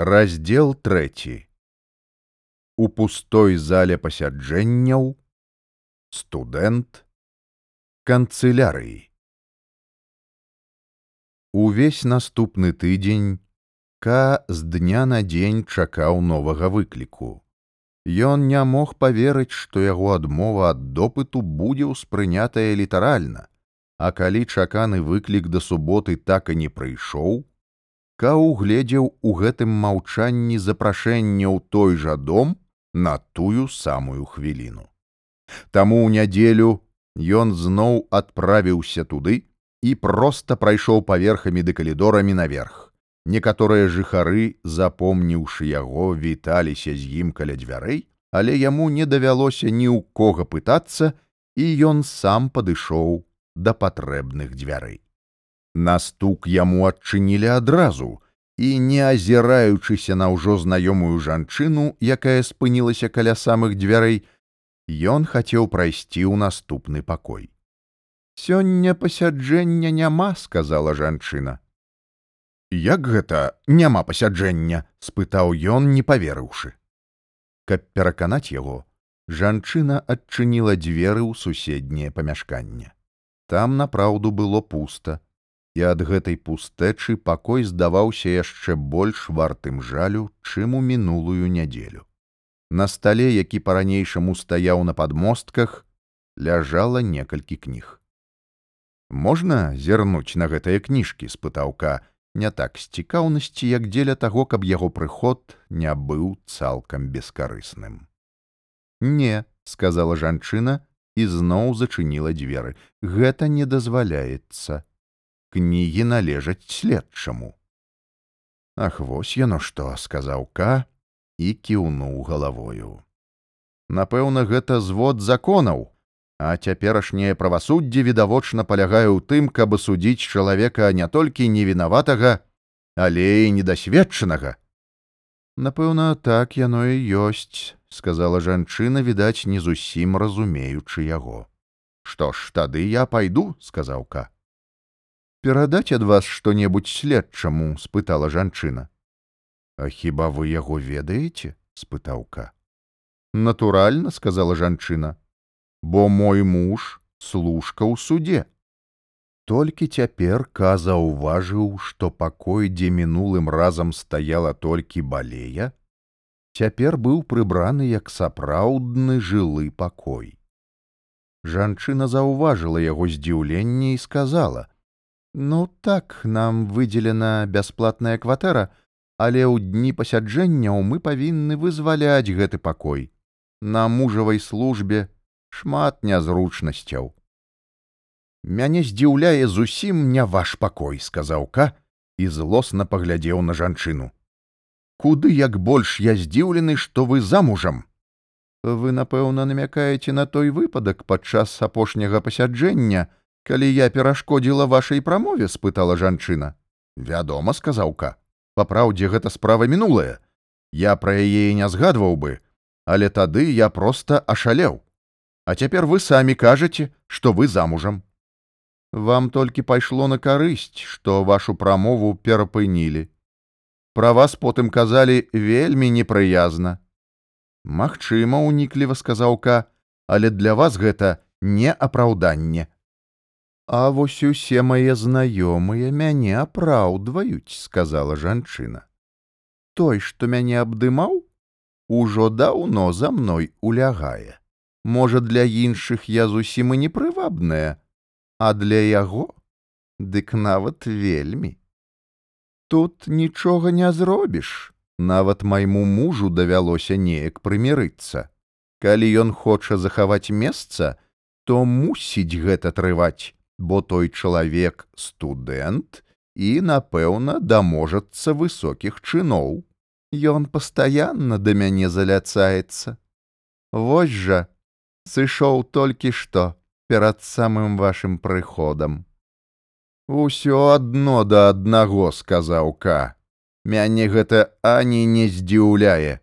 Раздзел трэці. У пустой зале пасяджэнняў студэнт канцылярыі. Увесь наступны тыдзень Ка з дня на дзень чакаў новага выкліку. Ён не мог паверыць, што яго адмова ад допыту будзе ўспрынятая літаральна, а калі чаканы выклік да суботы так і не прыйшоў, Ка угледзеў у гэтым маўчанні запрашэнне ў той жа дом на тую самую хвіліну. Таму ў нядзелю ён зноў адправіўся туды і проста прайшоў паверхамі ды калідорамі наверх. Некаторыя жыхары, запомніўшы яго, віталіся з ім каля дзвярэй, але яму не давялося ні ў кога пытацца, і ён сам падышоў да патрэбных дзвярэй. На стук яму адчынілі адразу, і, не азіраючыся на ўжо знаёмую жанчыну, якая спынілася каля самых дзвярэй, ён хацеў прайсці ў наступны пакой. Сёння пасяджэння няма, сказала жанчына. Як гэта няма пасяджэння? спытаў ён, не паверыўшы. Каб пераканаць яго, жанчына адчыніла дзверы ў суседняе памяшканне. Там напраўду было пуста і ад гэтай пустэчы пакой здаваўся яшчэ больш вартым жалю, чым у мінулую нядзелю. На стале, які па-ранейшаму стаяў на падмостках, ляжала некалькі кніг. Можна зірнуць на гэтыя кніжкі, спытаўка, не так з цікаўнасці, як дзеля таго, каб яго прыход не быў цалкам бескарысным. Не, сказала жанчына і зноў зачыніла дзверы. Гэта не дазваляецца кнігі належаць следчаму. Ах вось яно што сказаў ка і кіўнуў галавою. Напэўна, гэта звод законаў, а цяперашняе правасуддзе відавочна палягае ў тым, каб судзіць чалавека не толькі невінаватага, але і недасведчанага. Напэўна, так яно і ёсць, сказала жанчына, відаць, не зусім разумеючы яго. Што ж тады я пайду, сказаў ка перадаць ад вас што-небудзь следчаму спытала жанчына. А хіба вы яго ведаеце спытаўка натуральна сказала жанчына бо мой муж служка ў суде. Толькі цяпер ка заўважыў што пакой дзе мінулым разам стаяла толькі балея цяпер быў прыбраны як сапраўдны жылы пакой. Жанчына заўважыла яго здзіўленне і сказала Ну так нам выделена бясплатная кватэра, але ў дні пасяджэнняў мы павінны вызваляць гэты пакой. На мужавай службе шмат нязручнасцяў. Мяне здзіўляе зусім не ваш пакой, сказаў ка і злосна паглядзеў на жанчыну. Куды як больш я здзіўлены, што вы замужам. Вы, напэўна, намякаеце на той выпадак падчас апошняга пасяджэння, калі я перашкодзіла вашай прамове спытала жанчына. Вядома сказаўка па праўдзе гэта справа мінулая. Я пра яе не згадваў бы. Але тады я проста ашалеў. А цяпер вы самі кажаце што вы замужам вам толькі пайшло на карысць што вашу прамову перапынілі. Пра вас потым казалі вельмі непрыязна Магчыма унікліва сказаўка але для вас гэта не апраўданне А вось усе мае знаёмыя мяне апраўдваюць, сказала жанчына. Той, што мяне абдымаў, ужо даўно за мной улягае. Можа, для іншых я зусім і непрывабная, а для яго дык нават вельмі. Тут нічога не зробіш. Нават майму мужу давялося неяк прымірыцца. Калі ён хоча захаваць месца, то мусіць гэта трываць бо той чалавек студэнт і, напэўна, даможацца высокіх чыноў. Ён пастаянна да мяне заляцаецца. Вось жа сышоў толькі што перад самым вашым прыходам. Усё адно да аднаго сказаў ка. Мяне гэта ані не здзіўляе.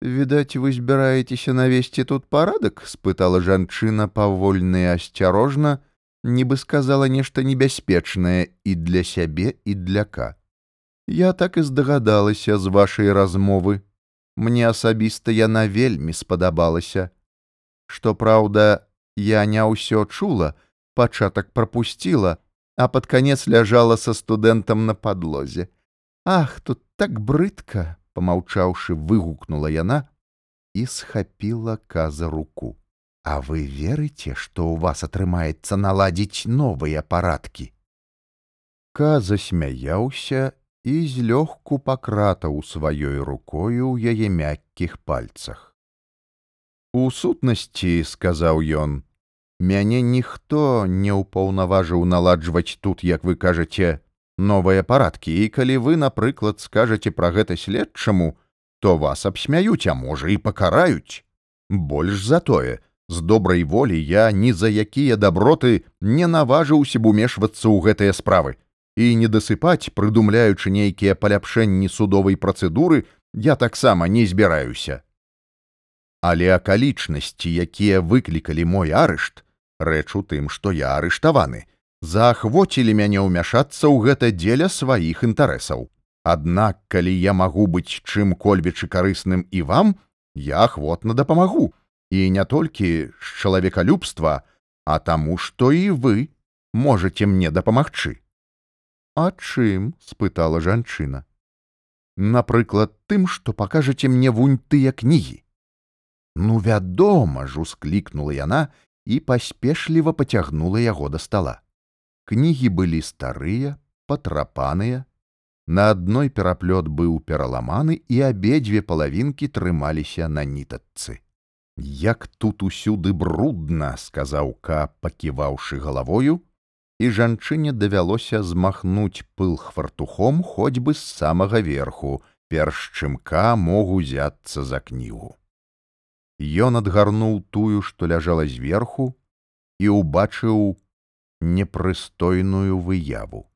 Відаць, вы збіраецеся навесці тут парадак, спытала жанчына павольна і асцярожна, нібы сказала нешта небяспечнае і для сябе і для ка. Я так і здагадалася з вашай размовы. Мне асабіста яна вельмі спадабалася. Што праўда, я не ўсё чула, пачатак прапусціла, а пад канец ляжала са студэнтам на падлозе. Ах, тут так брыдка, помаўчаўшы, выгукнула яна і схапіла каза руку. А вы верыце, што ў вас атрымаецца наладзіць новыя парадкі? Ка засмяяўся і злёгку пакратаў сваёй рукою ў яе мяккіх пальцах. У сутнасці, сказаў ён, мяне ніхто не ўпаўнаважыў наладжваць тут, як вы кажаце, новыя парадкі, і калі вы, напрыклад, скажаце пра гэта следчаму, то вас абсмяюць, а можа і пакараюць. Больш за тое, з добрай волі я ні за якія даброты не наважыўся б умешвацца ў гэтыя справы і не дасыпаць, прыдумляючы нейкія паляпшэнні судовай працэдуры, я таксама не збіраюся. Але акалічнасці, якія выклікалі мой арышт, рэч у тым, што я арыштаваны, заахвоцілі мяне ўмяшацца ў гэта дзеля сваіх інтарэсаў. Аднак, калі я магу быць чым-кольвічы карысным і вам, я ахвотна дапамагу, і не толькі з чалавекалюбства, а таму, што і вы можете мне дапамагчы. А чым? спытала жанчына. Напрыклад, тым, што пакажаце мне вунь тыя кнігі. Ну, вядома ж, усклікнула яна і паспешліва пацягнула яго да стала. Кнігі былі старыя, патрапаныя. На адной пераплёт быў пераламаны і абедзве палавінкі трымаліся на нітатцы. Як тут усюды брудна, сказаў ка, паківаўшы галавою, і жанчыне давялося змахнуць пыл хвартухом хоць бы з самага верху, перш чым ка мог узяцца за кнігу. Ён адгарнуў тую, што ляжала зверху і ўбачыў непрыстойную выяву.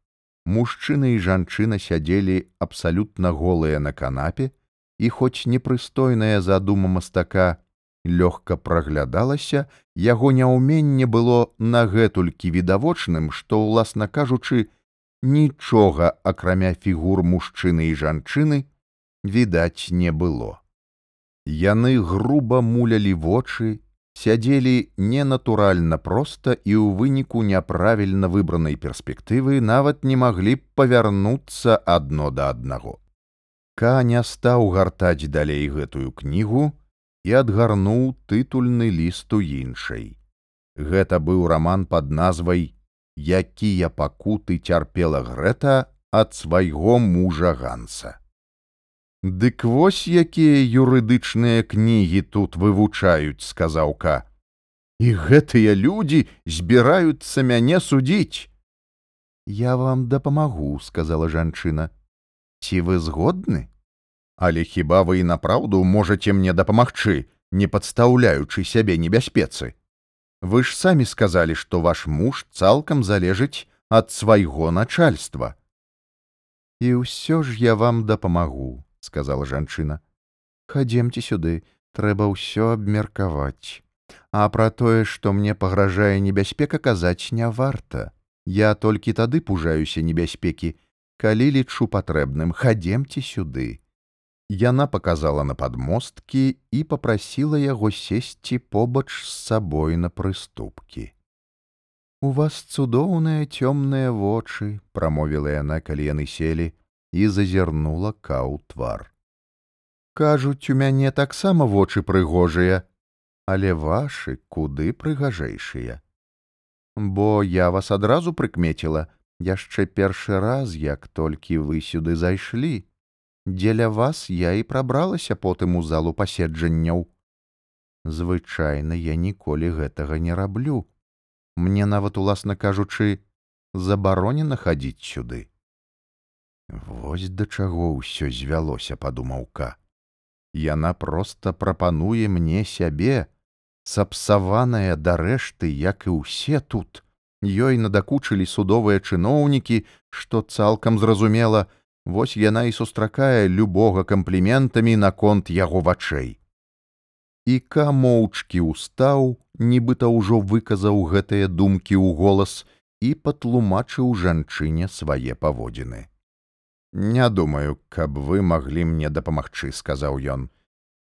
Мужчына і жанчына сядзелі абсалютна голыя на канапе, і хоць непрыстойная задума мастака лёгка праглядалася, яго няўменне было нагэтулькі відавочным, што, уласна кажучы, нічога, акрамя фігур мужчыны і жанчыны, відаць не было. Яны груба мулялі вочы сядзелі ненатуральна проста і ў выніку няправільна выбранай перспектывы нават не маглі б павярнуцца адно да аднаго. Ка не стаў гартаць далей гэтую кнігу і адгарнуў тытульны ліст у іншай. Гэта быў раман пад назвай «Якія пакуты цярпела Грэта ад свайго мужа ганса. Дык вось якія юрыдычныя кнігі тут вывучаюць, сказаў ка. І гэтыя людзі збіраюцца мяне судзіць. Я вам дапамагу, сказала жанчына. Ці вы згодны? Але хіба вы і напраўду можаце мне дапамагчы, не падстаўляючы сябе небяспецы. Вы ж самі сказалі, што ваш муж цалкам залежыць ад свайго начальства. І ўсё ж я вам дапамагу, сказала жанчына. Хадземце сюды трэба ўсё абмеркаваць. А пра тое што мне пагражае небяспека казаць не варта. Я толькі тады пужаюся небяспекі калі лічу патрэбным. Хадземце сюды яна показала на падмосткі і попрасіла яго сесці побач з сабой на прыступкі у вас цудоўныя цёмныя вочы прамовіла яна калі яны селі і зазірнула каў твар. Кажуць, у мяне таксама вочы прыгожыя, але вашы куды прыгажэйшыя. Бо я вас адразу прыкмеціла яшчэ першы раз, як толькі вы сюды зайшлі. Дзеля вас я і прабралася потым у залу паседжанняў. Звычайна я ніколі гэтага не раблю. Мне нават уласна кажучы, забаронена хадзіць сюды. Вось да чаго ўсё звялося падумаўка. Яна проста прапануе мне сябе, сапсаваная дарэшты, як і ўсе тут. Ёй надакучылі судовыя чыноўнікі, што цалкам зразумела, вось яна і сустракае любога кампліментамі наконт яго вачэй. І камоўчкі ўстаў, нібыта ўжо выказаў гэтыя думкі ў голас і патлумачыў жанчыне свае паводзіны. Не думаю, каб вы маглі мне дапамагчы, сказаў ён.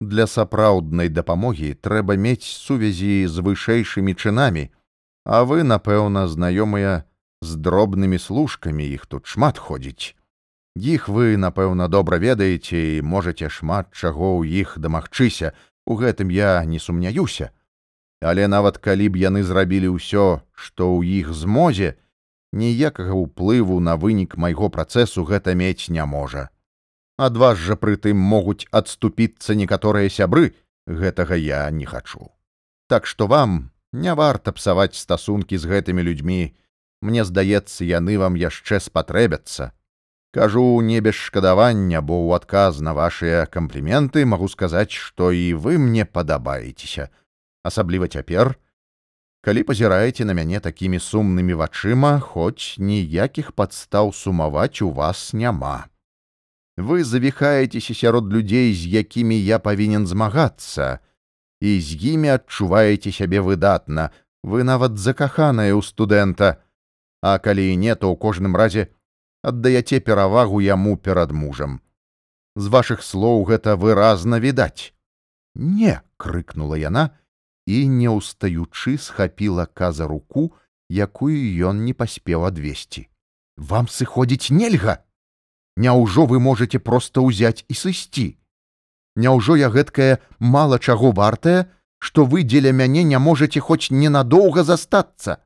Для сапраўднай дапамогі трэба мець сувязі з вышэйшымі чынамі, а вы, напэўна, знаёмыя з дробнымі служкамі іх тут шмат ходзіць. Іх вы, напэўна, добра ведаеце і можаце шмат чаго ў іх дамагчыся, у гэтым я не сумняюся. Але нават калі б яны зрабілі ўсё, што ў іх змозе, ніякага ўплыву на вынік майго працэсу гэта мець не можа. Ад вас жа прытым могуць адступіцца некаторыя сябры, гэтага я не хачу. Так што вам не варта псаваць стасункі з гэтымі людзьмі, Мне здаецца, яны вам яшчэ спатрэбяцца. Кажу не без шкадавання, бо ў адказ на вашыя кампліменты магу сказаць, што і вы мне падабаецеся, асабліва цяпер, калі пазіраеце на мяне такімі сумнымі вачыма, хоць ніякіх падстаў сумаваць у вас няма. Вы завіхаецеся сярод людзей, з якімі я павінен змагацца, і з імі адчуваеце сябе выдатна, вы нават закаханая ў студэнта, а калі і не, то ў кожным разе аддаяце перавагу яму перад мужам. З вашых слоў гэта выразна відаць. Не, крыкнула яна, і, не ўстаючы, схапіла каза руку, якую ён не паспеў адвесці. Вам сыходзіць нельга. Няўжо вы можете проста ўзяць і сысці. Няўжо я гэткая мала чаго вартая, што вы дзеля мяне не можете хоць ненадоўга застацца.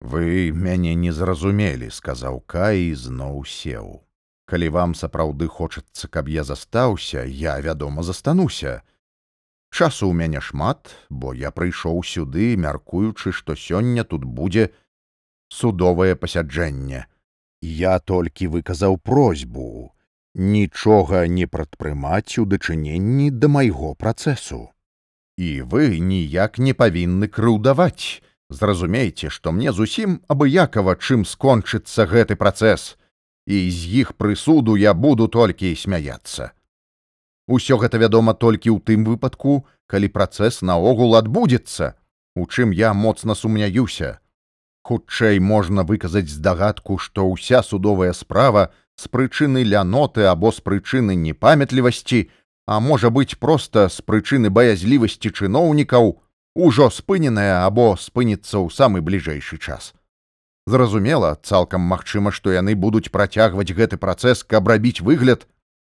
Вы мяне не зразумелі, сказаў Кай зноў сеў. Калі вам сапраўды хочацца, каб я застаўся, я, вядома, застануся. Часу ў мяне шмат, бо я прыйшоў сюды, мяркуючы, што сёння тут будзе судовае пасяджэнне. Я толькі выказаў просьбу нічога не прадпрымаць у дачыненні да майго працэсу. І вы ніяк не павінны крыўдаваць. Зразумейце, што мне зусім абыякава, чым скончыцца гэты працэс, і з іх прысуду я буду толькі смяяцца. Усё гэта вядома толькі ў тым выпадку, калі працэс наогул адбудзецца, у чым я моцна сумняюся. Хутчэй можна выказаць здагадку, што ўся судовая справа з прычыны ляноты або з прычыны непамятлівасці, а можа быць проста з прычыны баязлівасці чыноўнікаў, ужо спыненая або спыніцца ў самы бліжэйшы час. Зразумела, цалкам магчыма, што яны будуць працягваць гэты працэс, каб рабіць выгляд,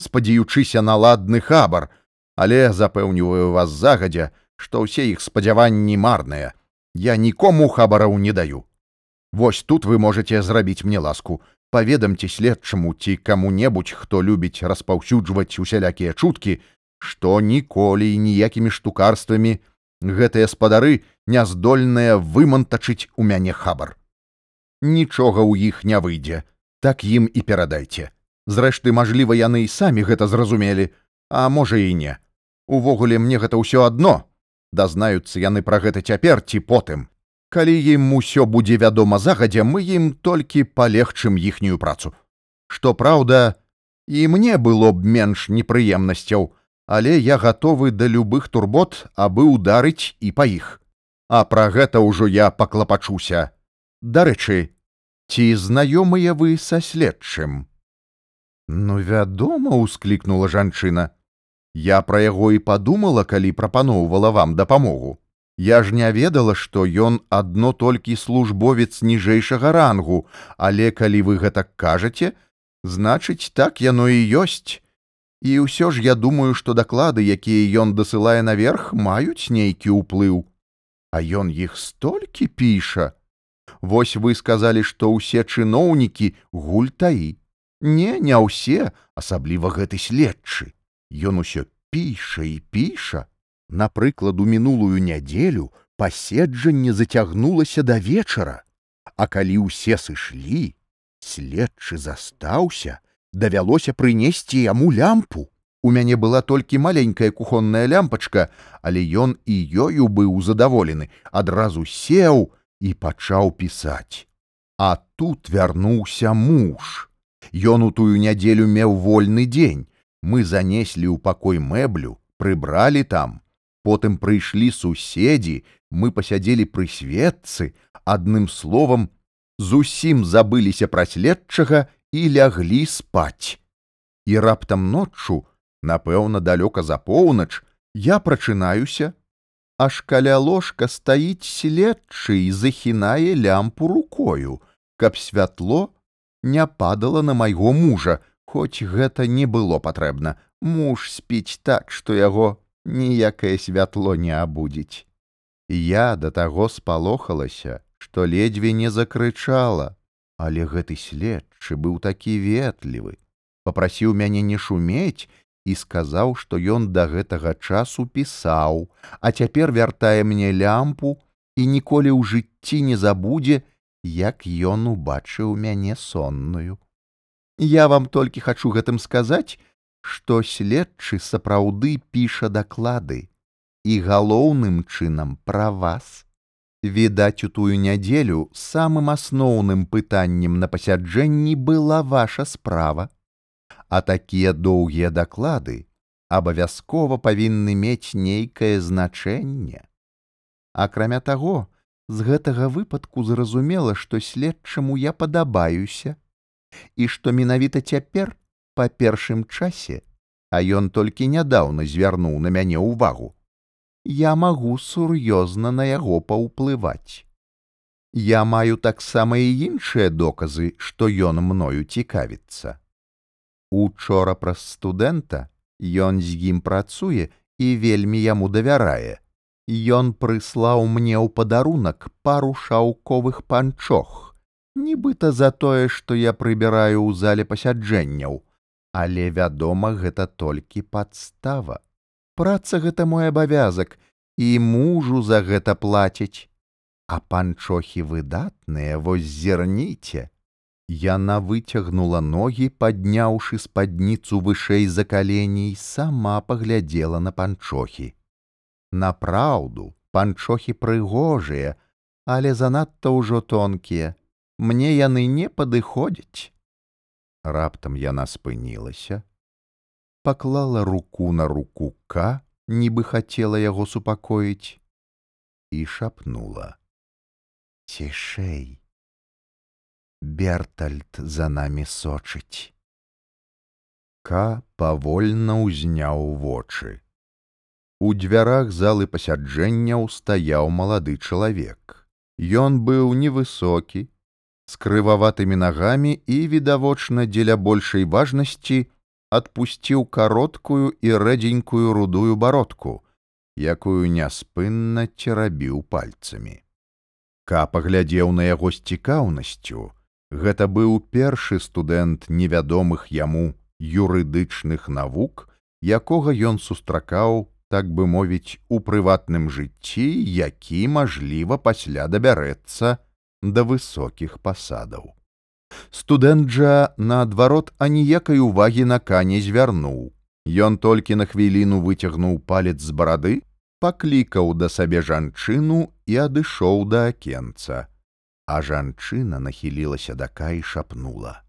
спадзяючыся на ладны хабар, але запэўніваю вас загадзя, што ўсе іх спадзяванні марныя. Я нікому хабараў не даю. Вось тут вы можете зрабіць мне ласку, паведамце следчаму ці каму-небудзь, хто любіць распаўсюджваць усялякія чуткі, што ніколі ніякімі штукарствамі гэтыя спадары няздольныя вымантачыць у мяне хабар. Нічога ў іх не выйдзе, так ім і перадайце. Зрэшты, мажліва, яны і самі гэта зразумелі, а можа і не. Увогуле мне гэта ўсё адно. Дазнаюцца яны пра гэта цяпер ці потым. Калі ім усё будзе вядома загадзя, мы ім толькі палегчым іхнюю працу. Што праўда, і мне было б менш непрыемнасцяў, але я гатовы да любых турбот, абы ударыць і па іх. А пра гэта ўжо я паклапачуся. Дарэчы, ці знаёмыя вы са следчым. Ну, вядома, усклікнула жанчына. Я пра яго і падумала, калі прапаноўвала вам дапамогу. Я ж не ведала, што ён адно толькі службовец ніжэйшага рангу, але калі вы гэтак кажаце, значыць, так яно і ёсць. І ўсё ж я думаю, што даклады, якія ён дасылае наверх, маюць нейкі ўплыў. А ён іх столькі піша. Вось вы сказалі, што ўсе чыноўнікі гультаі. Не, не ўсе, асабліва гэты следчы. Ён усё піша і піша. Напрыклад, у мінулую нядзелю паседжанне зацягнулася да вечара, А калі ўсе сышлі, следчы застаўся, давялося прынесці яму лямпу. У мяне была толькі маленькая кухонная лямпачка, але ён і ёю быў задаволены, адразу сеў і пачаў пісаць. А тут вярнуўся муж. Ён у тую нядзелю меў вольны дзень. Мы занеслі ў пакой мэблю, прыбралі там. Потым прыйшлі суседзі, мы пасядзелі пры светцы, адным словам, зусім забыліся пра следчага і ляглі спаць. І раптам ноччу, напэўна, далёка за поўнач, я прачынаюся, аж каля ложка стаіць следчы і захінае лямпу рукою, каб святло не падала на майго мужа, хоць гэта не было патрэбна. Муж спіць так, што яго ніякае святло не абудзіць. Я да таго спалохалася, што ледзьве не закрычала, але гэты следчы быў такі ветлівы, попрасіў мяне не шумець і сказаў, што ён да гэтага часу пісаў, а цяпер вяртае мне лямпу і ніколі ў жыцці не забудзе, як ён убачыў мяне сонную. Я вам толькі хачу гэтым сказаць, што следчы сапраўды піша даклады і галоўным чынам пра вас. Відаць, у тую нядзелю самым асноўным пытаннем на пасяджэнні была ваша справа а такія доўгія даклады абавязкова павінны мець нейкае значэнне. Акрамя таго, з гэтага выпадку зразумела, што следчаму я падабаюся і што менавіта цяпер па першым часе, а ён толькі нядаўна звярнуў на мяне ўвагу, я магу сур'ёзна на яго паўплываць. Я маю таксама і іншыя доказы, што ён мною цікавіцца. Учора праз студэнта ён з ім працуе і вельмі яму давярае. Ён прыслаў мне ў падарунак пару шаўковых панчох, нібыта за тое, што я прыбіраю ў зале пасяджэнняў, але вядома, гэта толькі падстава. Праца гэта мой абавязак і мужу за гэта плаціць. А панчохі выдатныя, вось зірніце. Яна выцягнула ногі, падняўшы спадніцу вышэй за каленей, сама паглядзела на панчохі. Напраўду, панчохі прыгожыя, але занадта ўжо тонкія. Мне яны не падыходзяць. Раптам яна спынілася, паклала руку на руку к, нібы хацела яго супакоіць, і шапнула: « Цішэй. Бертальд за намі сочыць. Ка павольна ўзняў вочы. У дзвярах залы пасяджэнняў стаяў малады чалавек. Ён быў невысокі, з крываватымі нагамі і, відавочна, дзеля большай важнасці адпусціў кароткую і рэдзенькую рудую бародку, якую няспынна церабіў пальцамі. Ка паглядзеў на яго з цікаўнасцю, Гэта быў першы студэнт невядомых яму юрыдычных навук, якога ён сустракаў, так бы мовіць, у прыватным жыцці, які, мажліва, пасля дабярэцца да высокіх пасадаў. Студэнт жа, наадварот, аніякай увагі на кане звярнуў. Ён толькі на хвіліну выцягнуў палец з барады, паклікаў да сабе жанчыну і адышоў да акенца а жанчына нахілілася да кай шапнула: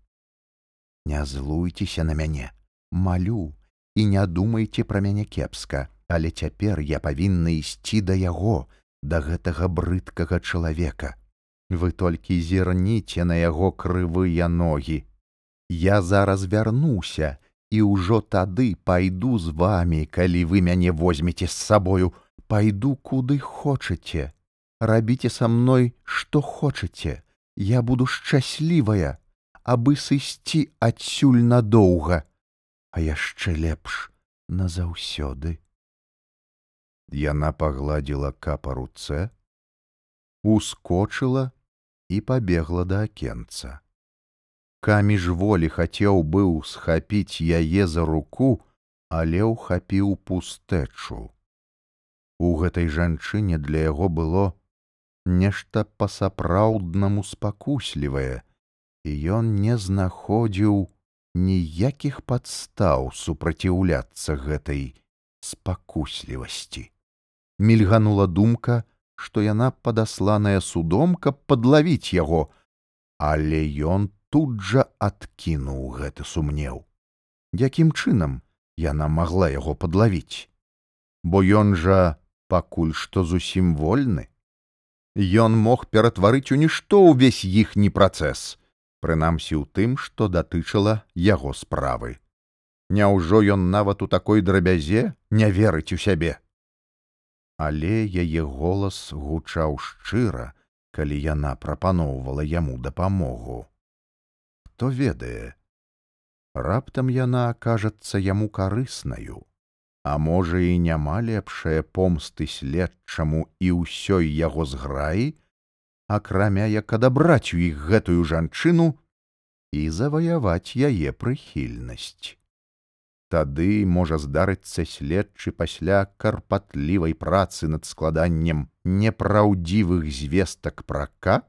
« Не злуйцеся на мяне, малю і не думайце пра мяне кепска, але цяпер я павінна ісці да яго, да гэтага брыдкага чалавека. Вы толькі зірніце на яго крывыя ногі. Я зараз вярнуся і ўжо тады пайду з вами, калі вы мяне возьмеце з сабою, пайду куды хочаце. Рабіце са мной што хочаце. Я буду шчаслівая абы сысці адсюль надоўга а яшчэ лепш назаўсёды. Яна пагладзіла капа руцэ ускочыла і пабегла да акенца каміж волі хацеў быў схапіць яе за руку але ўхапіў пустэчу у гэтай жанчыне для яго было нешта па-сапраўднаму спакуслівае, і ён не знаходзіў ніякіх падстаў супраціўляцца гэтай спакуслівасці. Мільганула думка, што яна падасланая судом, каб падлавіць яго, але ён тут жа адкінуў гэты сумнеў. Якім чынам яна магла яго падлавіць, Бо ён жа пакуль што зусім вольны. Ён мог ператварыць у нішто ўвесь іхні працэс, прынамсі ў тым, што датычыла яго справы. Няўжо ён нават у такой драбязе не верыць у сябе. Але яе голас гучаў шчыра, калі яна прапаноўвала яму дапамогу. Хто ведае, раптам яна акажацца яму карыснаю, а можа і няма лепшае помсты следчаму і ўсёй яго зграі, акрамя як адабраць у іх гэтую жанчыну і заваяваць яе прыхільнасць. Тады можа здарыцца следчы пасля карпатлівай працы над складаннем непраўдзівых звестак прака,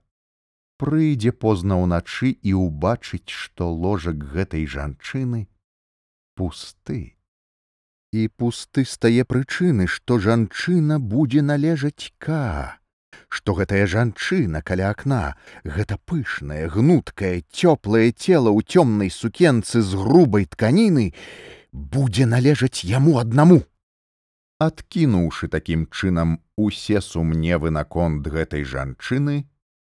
прыйдзе позна ўначы і ўбачыць, што ложак гэтай жанчыны пусты. І пусты стае прычыны, што жанчына будзе належаць ка што гэтая жанчына каля акна гэта пышнае гнуткае цёплае цела ў цёмнай сукенцы з грубай тканіны будзе належаць яму аднаму адкінуўшы такім чынам усе сумневы наконт гэтай жанчыны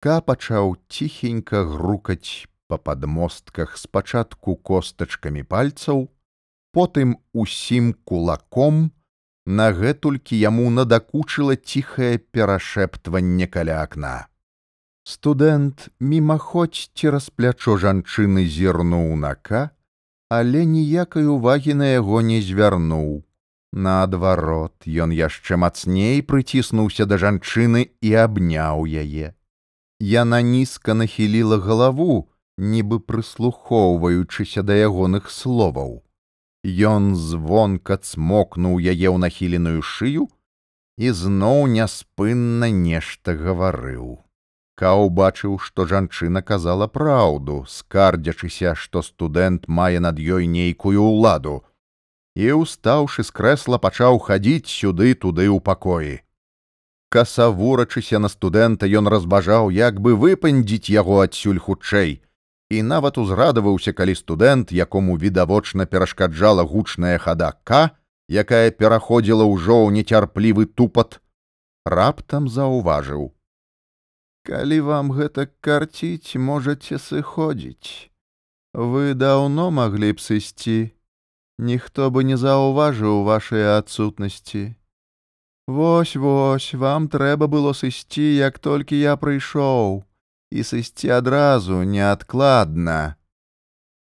ка пачаў ціхенька грукаць па падмостках спачатку костачкамі пальцаў потым усім кулаком нагэтулькі яму надакучыла ціхае перашэптванне каля акна. Студэнт мімаходзь цераз плячо жанчыны зірнуў нака, але ніякай увагі на яго не звярнуў. Наадварот, ён яшчэ мацней прыціснуўся да жанчыны і абняў яе. Яна нізка нахіліла галаву, нібы прыслухоўваючыся да ягоных словаў. Ён звонка цмокнуў яе ў нахіленую шыю і зноў няспынна нешта гаварыў. Ка убачыў, што жанчына казала праўду, скардзячыся, што студэнт мае над ёй нейкую ўладу. І устаўшы з крэсла пачаў хадзіць сюды туды ў пакоі. Касавурачыся на студэнта ён разважаў, як бы выпандзіць яго адсюль хутчэй і нават узрадаваўся, калі студэнт, якому відавочна перашкаджала гучная хада к, якая пераходзіла ўжо ў нецярплівы тупат, раптам заўважыў: « Калі вам гэта карціць, можаце сыходзіць. Вы даўно маглі б сысці, ніхто бы не заўважыў вашыя адсутнасці. Вось вось вам трэба было сысці, як толькі я прыйшоў і сысці адразу неадкладна.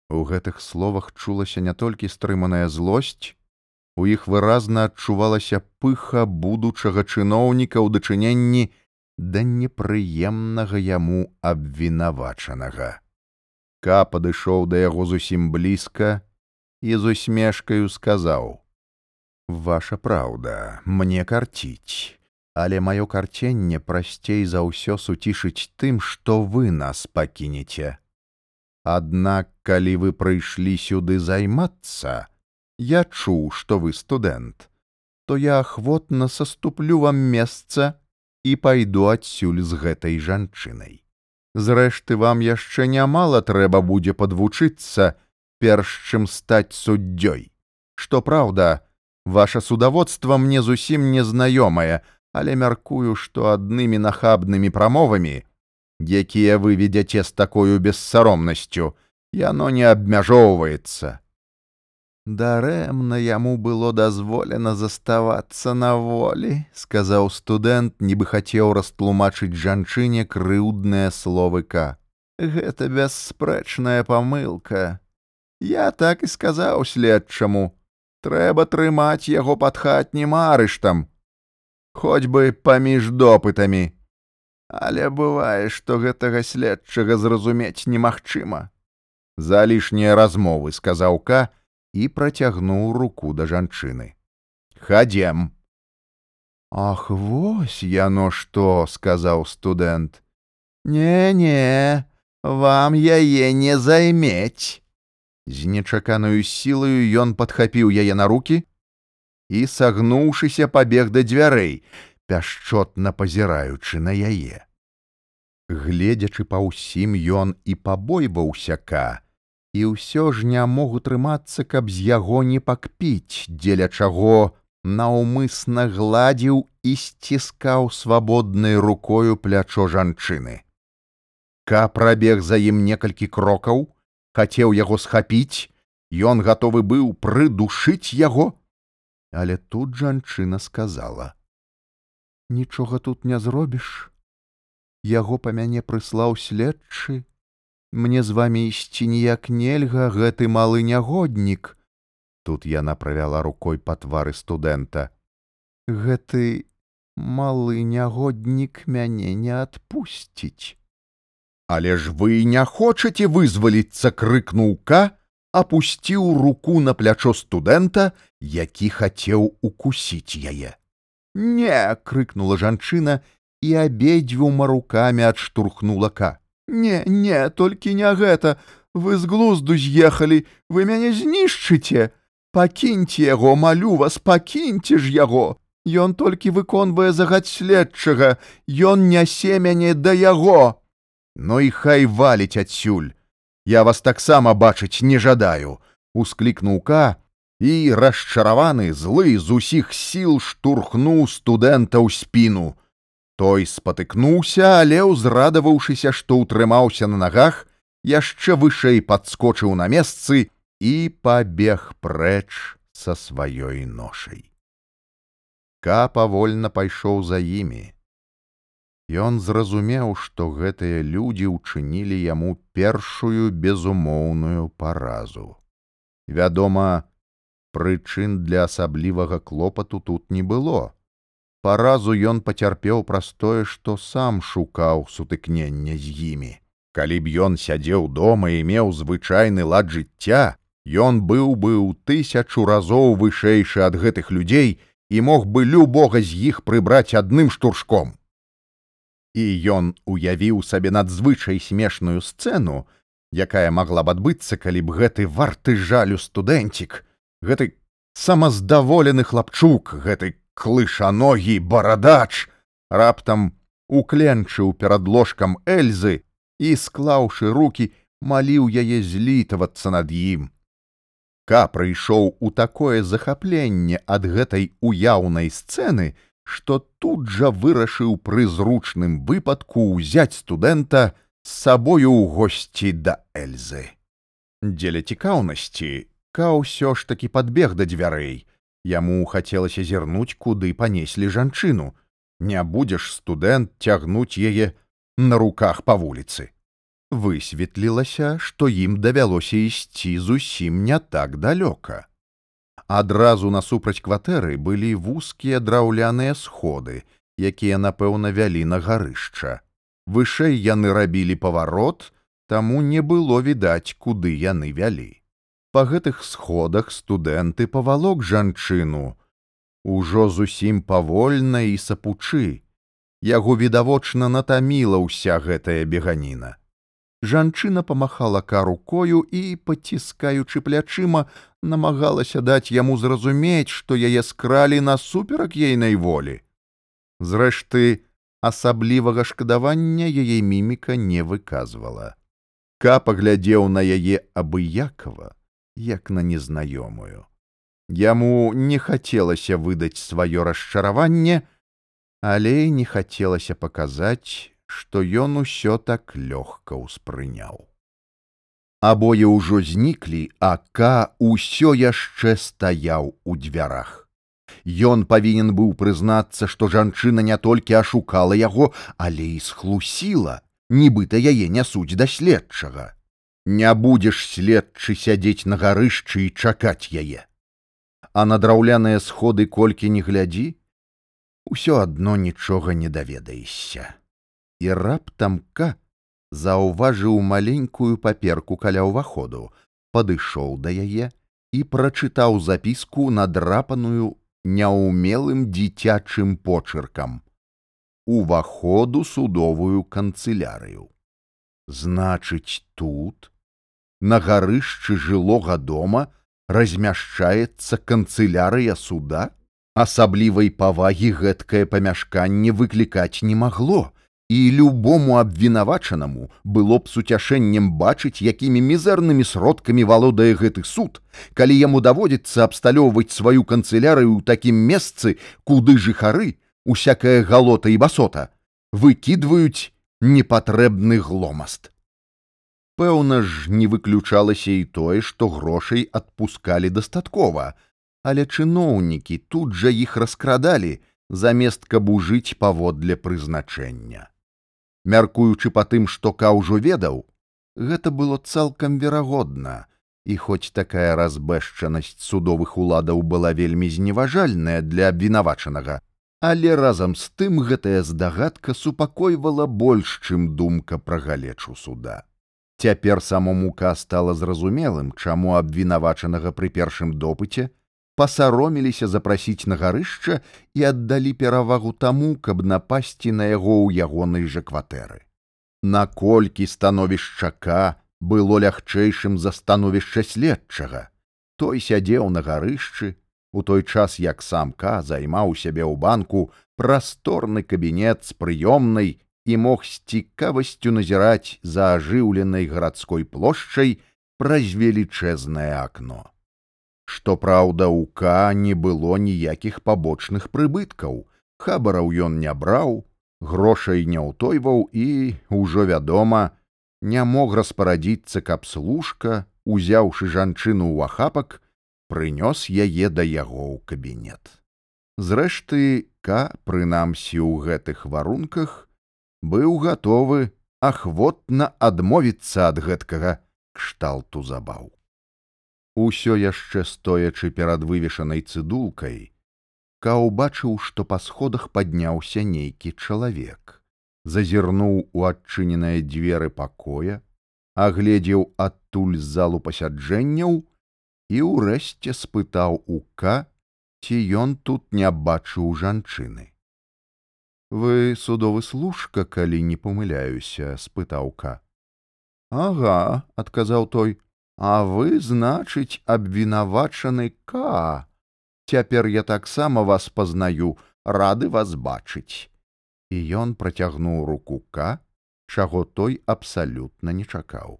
У гэтых словах чулася не толькі стрыманая злосць, у іх выразна адчувалася пыха будучага чыноўніка ў дачыненні да непрыемнага яму абвінавачанага. Ка падышоў да яго зусім блізка і з усмешкаю сказаў: « Ваша праўда, мне карціць але маё карценне прасцей за ўсё суцішыць тым, што вы нас пакінеце. Аднак, калі вы прыйшлі сюды займацца, я чуў, што вы студэнт, то я ахвотна саступлю вам месца і пайду адсюль з гэтай жанчынай. Зрэшты, вам яшчэ нямала трэба будзе падвучыцца, перш чым стаць суддзёй. Што праўда, ваше судаводства мне зусім незнаёмае, але мяркую, што аднымі нахабнымі прамовамі, якія вы ведзяце з такою бессаромнасцю, яно не абмяжоўваецца. Дарэмна яму было дазволена заставацца на волі, сказаў студэнт, нібы хацеў растлумачыць жанчыне крыўдныя словыка. Гэта бясспрэчная памылка. Я так і сказаў следчаму: трэба трымаць яго пад хатнім арыштам, хоць бы паміж допытамі. Але бывае, што гэтага следчага зразумець немагчыма. За лішнія размовы сказаў Ка і працягнуў руку да жанчыны. Хадзем. Ах, вось яно што, сказаў студэнт. Не-не, вам яе не займець. З нечаканаю сілаю ён падхапіў яе на руки, і, сагнуўшыся, пабег да дзвярэй, пяшчотна пазіраючы на яе. Гледзячы па ўсім ён і пабойваўся ка, і ўсё ж не мог утрымацца, каб з яго не пакпіць, дзеля чаго наўмысна гладзіў і сціскаў свабоднай рукою плячо жанчыны. Ка прабег за ім некалькі крокаў, хацеў яго схапіць, ён гатовы быў прыдушыць яго, але тут жанчына сказала: « Нічога тут не зробіш. Яго па мяне прыслаў следчы, Мне з вами ісці ніяк нельга гэты малы нягоднік. Тут яна правяла рукой па твары студэнта. Гэты малы нягоднік мяне не адпусціць. Але ж вы не хочаце вызваліцца, крыкнуў ка, апусціў руку на плячо студэнта, які хацеў укусіць яе. Не, крыкнула жанчына і абедзвюма рукамі адштурхнула ка. Не, не, толькі не гэта. Вы з глузду з'ехалі, вы мяне знішчыце. Пакіньце яго, малю вас, пакіньце ж яго. Ён толькі выконвае загад следчага, Ён нясе мяне да яго. Ну і хай валіць адсюль. Я вас таксама бачыць не жадаю, усклікнуў ка і расчараваны злы з усіх сіл штурхнуў студэнта ў спіну. Той спатыкнуўся, але ўзрадаваўшыся, што ўтрымаўся на нагах, яшчэ вышэй падскочыў на месцы і пабег прэч са сваёй ношай. Ка павольна пайшоў за імі. Ён зразумеў, што гэтыя людзі ўчынілі яму першую безумоўную паразу. Вядома, прычын для асаблівага клопату тут не было паразу ён пацярпеў праз тое, што сам шукаў сутыкнення з імі. Калі б ён сядзеў дома і меў звычайны лад жыцця, ён быў бы ў тысячу разоў вышэйшы ад гэтых людзей і мог бы любога з іх прыбраць адным штуршком. І ён уявіў сабе надзвычай смешную сцэну, якая магла б адбыцца, калі б гэты варты жалю студэнцік, гэты самаздаволены хлапчук, гэты клышаногі барадач! раптам укленчыў перад ложкам эльзы і склаўшы руки маліў яе злітавацца над ім. Ка прыйшоў у такое захапленне ад гэтай уяўнай сцэны што тут жа вырашыў пры зручным выпадку ўзяць студэнта з сабою ў госці да эльзы. Дзеля цікаўнасці ка ўсё ж таки падбег да дзвярэй Яму хацелася зірнуць, куды панеслі жанчыну. Не будзеш студэнт цягнуць яе на руках па вуліцы. Высветлілася, што ім давялося ісці зусім не так далёка. Адразу насупраць кватэры былі вузкія драўляныя сходы, якія, напэўна, вялі на гарышча. Вышэй яны рабілі паварот, таму не было відаць, куды яны вялі па гэтых сходах студэнты павалок жанчыну. Ужо зусім павольна і сапучы. Яго відавочна натаміла ўся гэтая беганіна. Жанчына памахала ка рукою і паціскаючы плячыма намагалася даць яму зразумець што яе скралі насуперак ейнай волі. Зрэшты асаблівага шкадавання яе міміка не выказвала. Ка паглядзеў на яе абыякова як на незнаёмую. Яму не хацелася выдаць сваё расчараванне, але не хацелася паказаць, што ён усё так лёгка ўспрыняў. Абое ўжо зніклі, а Ка ўсё яшчэ стаяў у дзвярах. Ён павінен быў прызнацца, што жанчына не толькі ашукала яго, але і схлусіла, нібыта яе нясуць да следчага не будзеш следчы сядзець на гарышчы і чакаць яе. А на драўляныя сходы колькі не глядзі, усё адно нічога не даведаешся. І раптам ка заўважыў маленькую паперку каля ўваходу, падышоў да яе і прачытаў запіску надрапаную няўмелым дзіцячым почыркам уваходу судовую канцылярыю. Значыць, тут на гарышчы жылога дома размяшчаецца канцылярыя суда асаблівай павагі гэткае памяшканне выклікаць не магло і любому абвінавачанаму было б суцяшэннем бачыць якімі мізэрнымі сродкамі валодае гэты суд калі яму даводзіцца абсталёўваць сваю канцылярыю ў такім месцы куды жыхары усякая галота і басота выкідваюць непатрэбны гломаст. Пэўна ж, не выключалася і тое, што грошай адпускалі дастаткова, але чыноўнікі тут жа іх раскрадалі, замест каб ужыць паводле прызначэння. Мяркуючы па тым, што ка ўжо ведаў, гэта было цалкам верагодна, і хоць такая разбэшчанасць судовых уладаў была вельмі зневажальная для абвінавачанага, але разам з тым гэтая здагадка супакойвала больш, чым думка пра галечу суда. Цяпер самому ка стала зразумелым, чаму абвінавачанага пры першым допыце пасароміліся запрасіць на гарышча і аддалі перавагу таму, каб напасці на яго ў ягонай жа кватэры. Наколькі становішчака было лягчэйшым за становішча следчага, той сядзеў на гарышчы, у той час як самка займаў сябе ў банку прасторны кабінет з прыёмнай і мог з цікавасцю назіраць за ажыўленай гарадской плошчай праз велічэзнае акно. Што праўда у ка не было ніякіх пабочных прыбыткаў. Хабараў ён не браў грошай не ўтойваў і ўжо вядома не мог распарадзіцца каб служка узяўшы жанчыну ў ахапак прынёс яе да яго ў кабінет. Зрэшты ка прынамсі ў гэтых варунках быў гатовы ахвотна адмовіцца ад гэткага кшталту забаў Усё яшчэ стоячы перад вывешанай цыдулкай, Ка убачыў, што па сходах падняўся нейкі чалавек, зазірнуў у адчыненыя дзверы пакоя, агледзеў адтуль з залу пасяджэнняў і ўрэшце спытаў ука, ці ён тут не бачыў жанчыны. Вы судовы служка, калі не памыляюся, спытаў ка. Ага, адказаў той, А вы, значыць, абвінавачаны ка. Цяпер я таксама вас пазнаю, рады вас бачыць. І ён працягнуў руку ка, чаго той абсалютна не чакаў.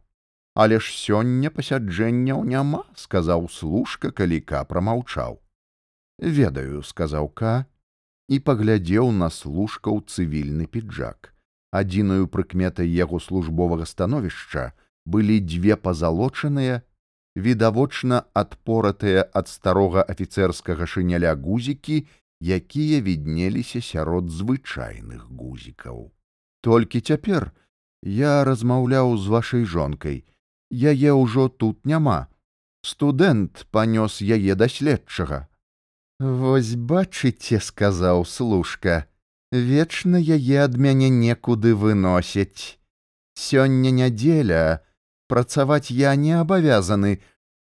Але ж сёння пасяджэнняў няма, сказаў служка, калі ка прамаўчаў. Ведаю, сказаў ка і паглядзеў на служка ў цывільны піджак. Адзіную прыкметай яго службовага становішча, былі дзве пазалочаныя, відавочна адпоратыя ад старога афіцэрскага шыняля гузікі, якія віднеліся сярод звычайных гузікаў. Толькі цяпер я размаўляў з вашай жонкай. Яе ўжо тут няма. Студэнт панёс яе да следчага. Вось бачыце, сказаў служка, вечна яе ад мяне некуды выносяць. Сёння нядзеля, працаваць я не абавязаны,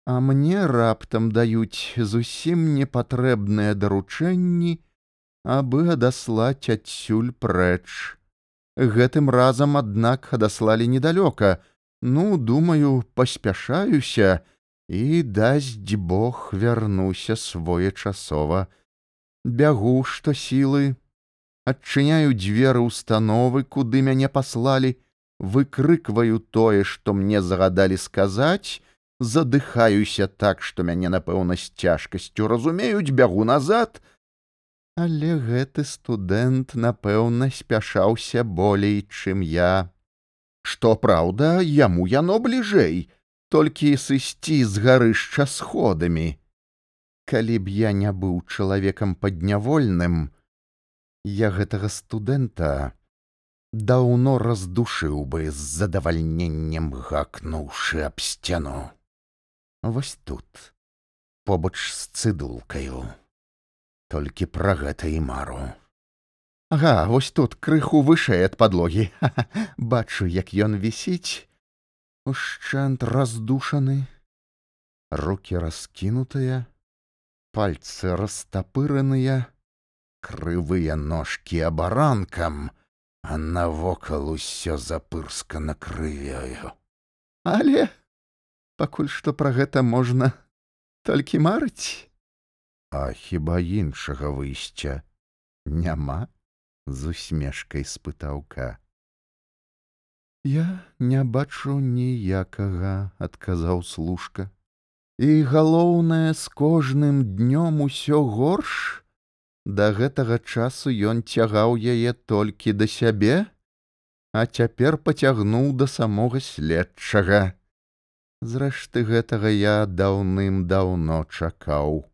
а мне раптам даюць зусім непатрэбныя даручэнні, абы адаслаць адсюль прэч. Гэтым разам, аднак адаслалі недалёка, ну, думаю, паспяшаюся і дасць Бог вярнуся своечасова. Бягу, што сілы, адчыняю дзверы установы, куды мяне паслалі, выкрыкваю тое, што мне загадалі сказаць, задыхаюся так, што мяне, напэўна, з цяжкасцю разумеюць, бягу назад. Але гэты студэнт, напэўна, спяшаўся болей, чым я. Што праўда, яму яно бліжэй, толькі сысці з гарышча сходамі. Калі б я не быў чалавекам паднявольным, я гэтага студэнта даўно раздушыў бы з задавальненнем гакнуўшы аб сцяну. Вось тут, побач з цыдулкаю, толькі пра гэта і мару. Ага, вось тут крыху вышэй ад падлогі, бачу, як ён вісіць, ушчант раздушаны, руки раскінутыя, пальцы растапыраныя, крывыя ножкі абаранкам, а навокал усё запырскана крывёю. Але пакуль што пра гэта можна толькі марыць. А хіба іншага выйсця няма з усмешкай спытаўка. Я не бачу ніякага, адказаў служка. І галоўнае з кожным днём усё горш, Да гэтага часу ён цягаў яе толькі да сябе, а цяпер пацягнуў да самога следчага. Зрэшты гэтага я даўным-даўно чакаў.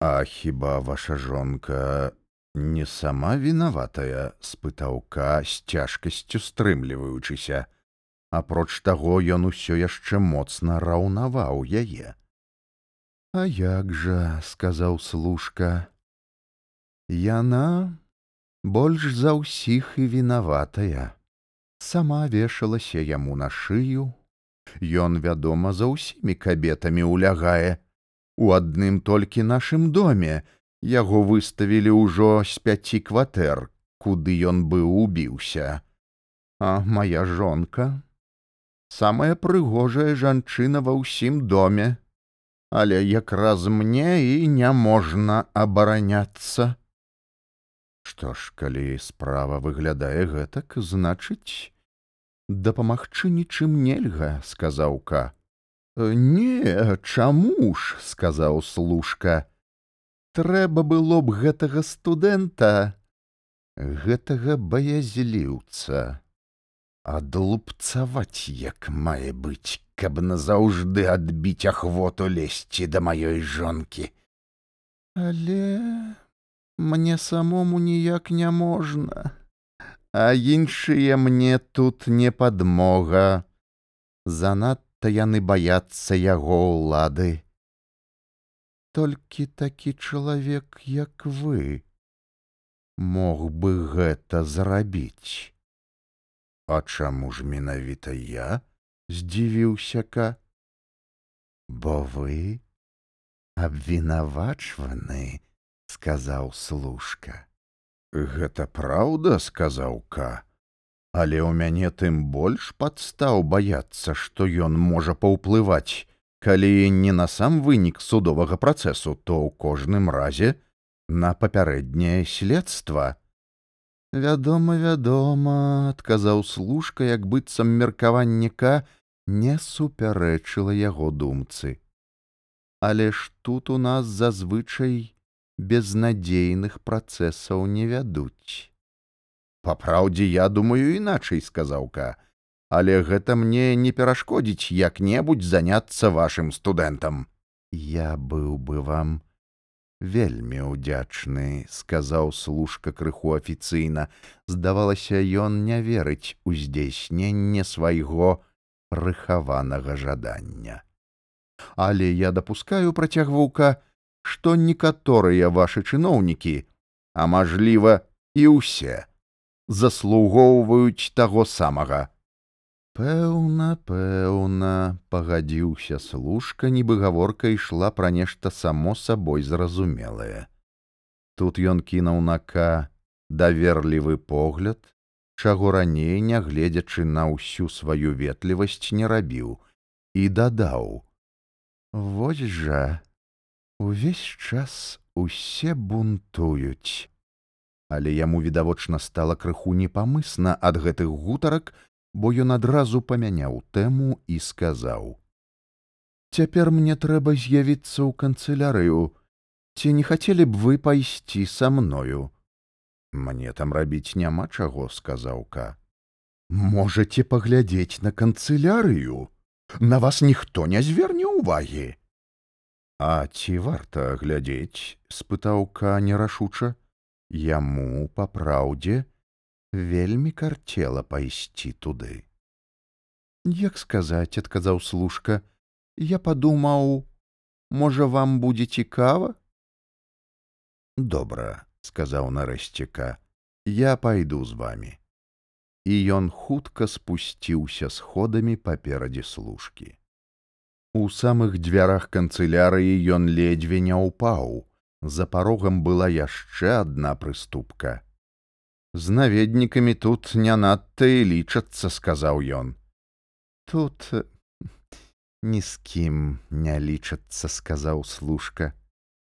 А хіба ваша жонка не сама вінаватая спытаў ка з цяжкасцю стрымліваючыся. Апроч таго ён усё яшчэ моцна раўнаваў яе а як жа сказаў служка. Яна больш за ўсіх і вінаватая. Сама вешалася яму на шыю. Ён вядома за ўсімі кабетамі улягае у адным толькі нашым доме яго выставілі ўжо з пяці кватэр, куды ён быў убіўся. А моя жонка самая прыгожая жанчына ва ўсім доме, але якраз мне і няможна абараняцца. Што ж, калі справа выглядае гэтак, значыць, дапамагчы нічым нельга, сказаў ка. Не, чаму ж, сказаў служка трэба было б гэтага студэнта гэтага баязліўца. Адлупцаваць як мае быць каб назаўжды адбіць ахвоту лезці да маёй жонкі. Але мне самому ніяк не можна а іншыя мне тут не падмога. Занадта яны баяцца яго ўлады толькі такі чалавек як вы мог бы гэта зрабіць? А чаму ж менавіта я здзівіўся ка бо вы абвінавачваны сказаў служка. Гэта праўда сказаў ка але ў мяне тым больш падстаў баяцца што ён можа паўплываць калі не на сам вынік судовага працэсу, то ў кожным разе на папярэдняе следства. Вядома, вядома, адказаў служка, як быццам меркаванніка не супярэчыла яго думцы. Але ж тут у нас зазвычай безнадзейных працэсаў не вядуць. Папраўдзе, я думаю іначай сказаўка але гэта мне не перашкодзіць як-небудзь заняцца вашым студэнтам. Я быў бы вам вельмі ўдзячны сказаў служка крыху афіцыйна. Здавалася ён не верыць у здзейсненне свайго рыхаванага жадання. Але я дапускаю працягвука што некаторыя вашы чыноўнікі а мажліва і ўсе заслугоўваюць таго самага Пэўна, пэўна, пагадзіўся служка, нібы гаворка ішла пра нешта само сабой зразумелае. Тут ён кінуў нака даверлівы погляд, чаго раней, нягледзячы на ўсю сваю ветлівасць не рабіў, і дадаў: « Вось жа, увесь час усе бунтуюць. Але яму відавочна стала крыху непамысна ад гэтых гутарак, бо ён адразу памяняў тэму і сказаў: « Цяпер мне трэба з'явіцца ў канцылярыю, ці не хацелі б вы пайсці са мною. Мне там рабіць няма чаго, сказаў ка. Можаце паглядзець на канцылярыю. На вас ніхто не зверне ўвагі. А ці варта глядзець? спытаў ка нерашуча. Яму па праўдзе, вельмі карцела пайсці туды. Як сказаць, адказаў служка, я падумаў, можа, вам будзе цікава? Добра, сказаў нарэшціка, я пайду з вами. І ён хутка спусціўся сходамі паперадзе служкі. У самых дзвярах канцылярыі ён ледзьве не ўпаў. За парогам была яшчэ адна прыступка з наведнікамі тут не надта і лічацца сказаў ён. Тут ні з кім не лічацца сказаў служка.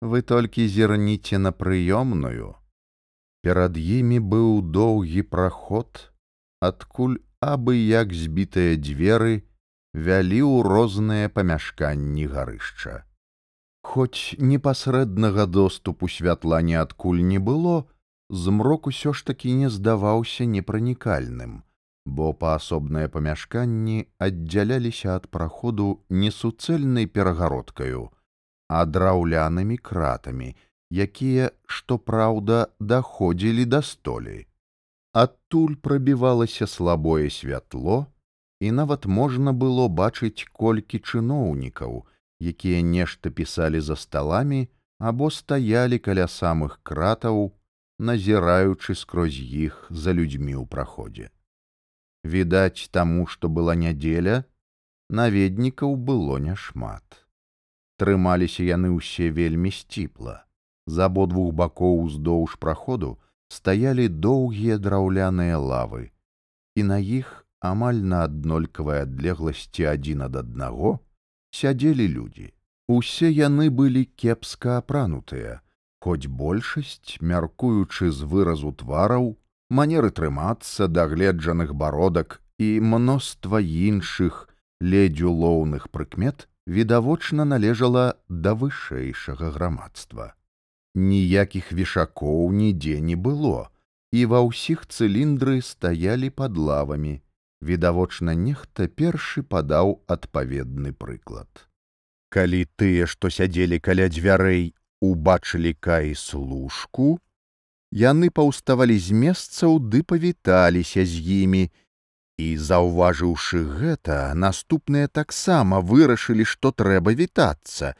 Вы толькі зірніце на прыёмную. Перад імі быў доўгі праход адкуль абы як збітыя дзверы вялі ў розныя памяшканні гарышча. Хоць непасрэднага доступу святла ніадкуль не было змрок усё ж такі не здаваўся непранікальным. бо паасобныя памяшканні аддзяляліся ад праходу не суцэльнай перагародкаю, а драўлянымі кратамі, якія, што праўда, даходзілі да столі. Адтуль прабівалася слабое святло, і нават можна было бачыць колькі чыноўнікаў, якія нешта пісалі за сталамі або стаялі каля самых кратаў, назіраючы скрозь іх за людзьмі ў праходзе. Відаць таму, што была нядзеля, наведнікаў было няшмат. Трымаліся яны ўсе вельмі сціпла. З абодвух бакоў уздоўж праходу стаялі доўгія драўляныя лавы, і на іх амаль на аднолькавай адлегласці адзін ад аднаго сядзелі людзі. Усе яны былі кепска апранутыя, хоць большасць, мяркуючы з выразу твараў, манеры трымацца дагледжаных бародак і мноства іншых ледзь улоўных прыкмет відавочна належала да вышэйшага грамадства. Ніякіх вішакоў нідзе не было, і ва ўсіх цыліндры стаялі пад лавамі. Відавочна, нехта першы падаў адпаведны прыклад. Калі тыя, што сядзелі каля дзвярэй, убачылі каі служку, яны паўставалі з месцаў ды павіталіся з імі. І заўважыўшы гэта наступныя таксама вырашылі што трэба вітацца.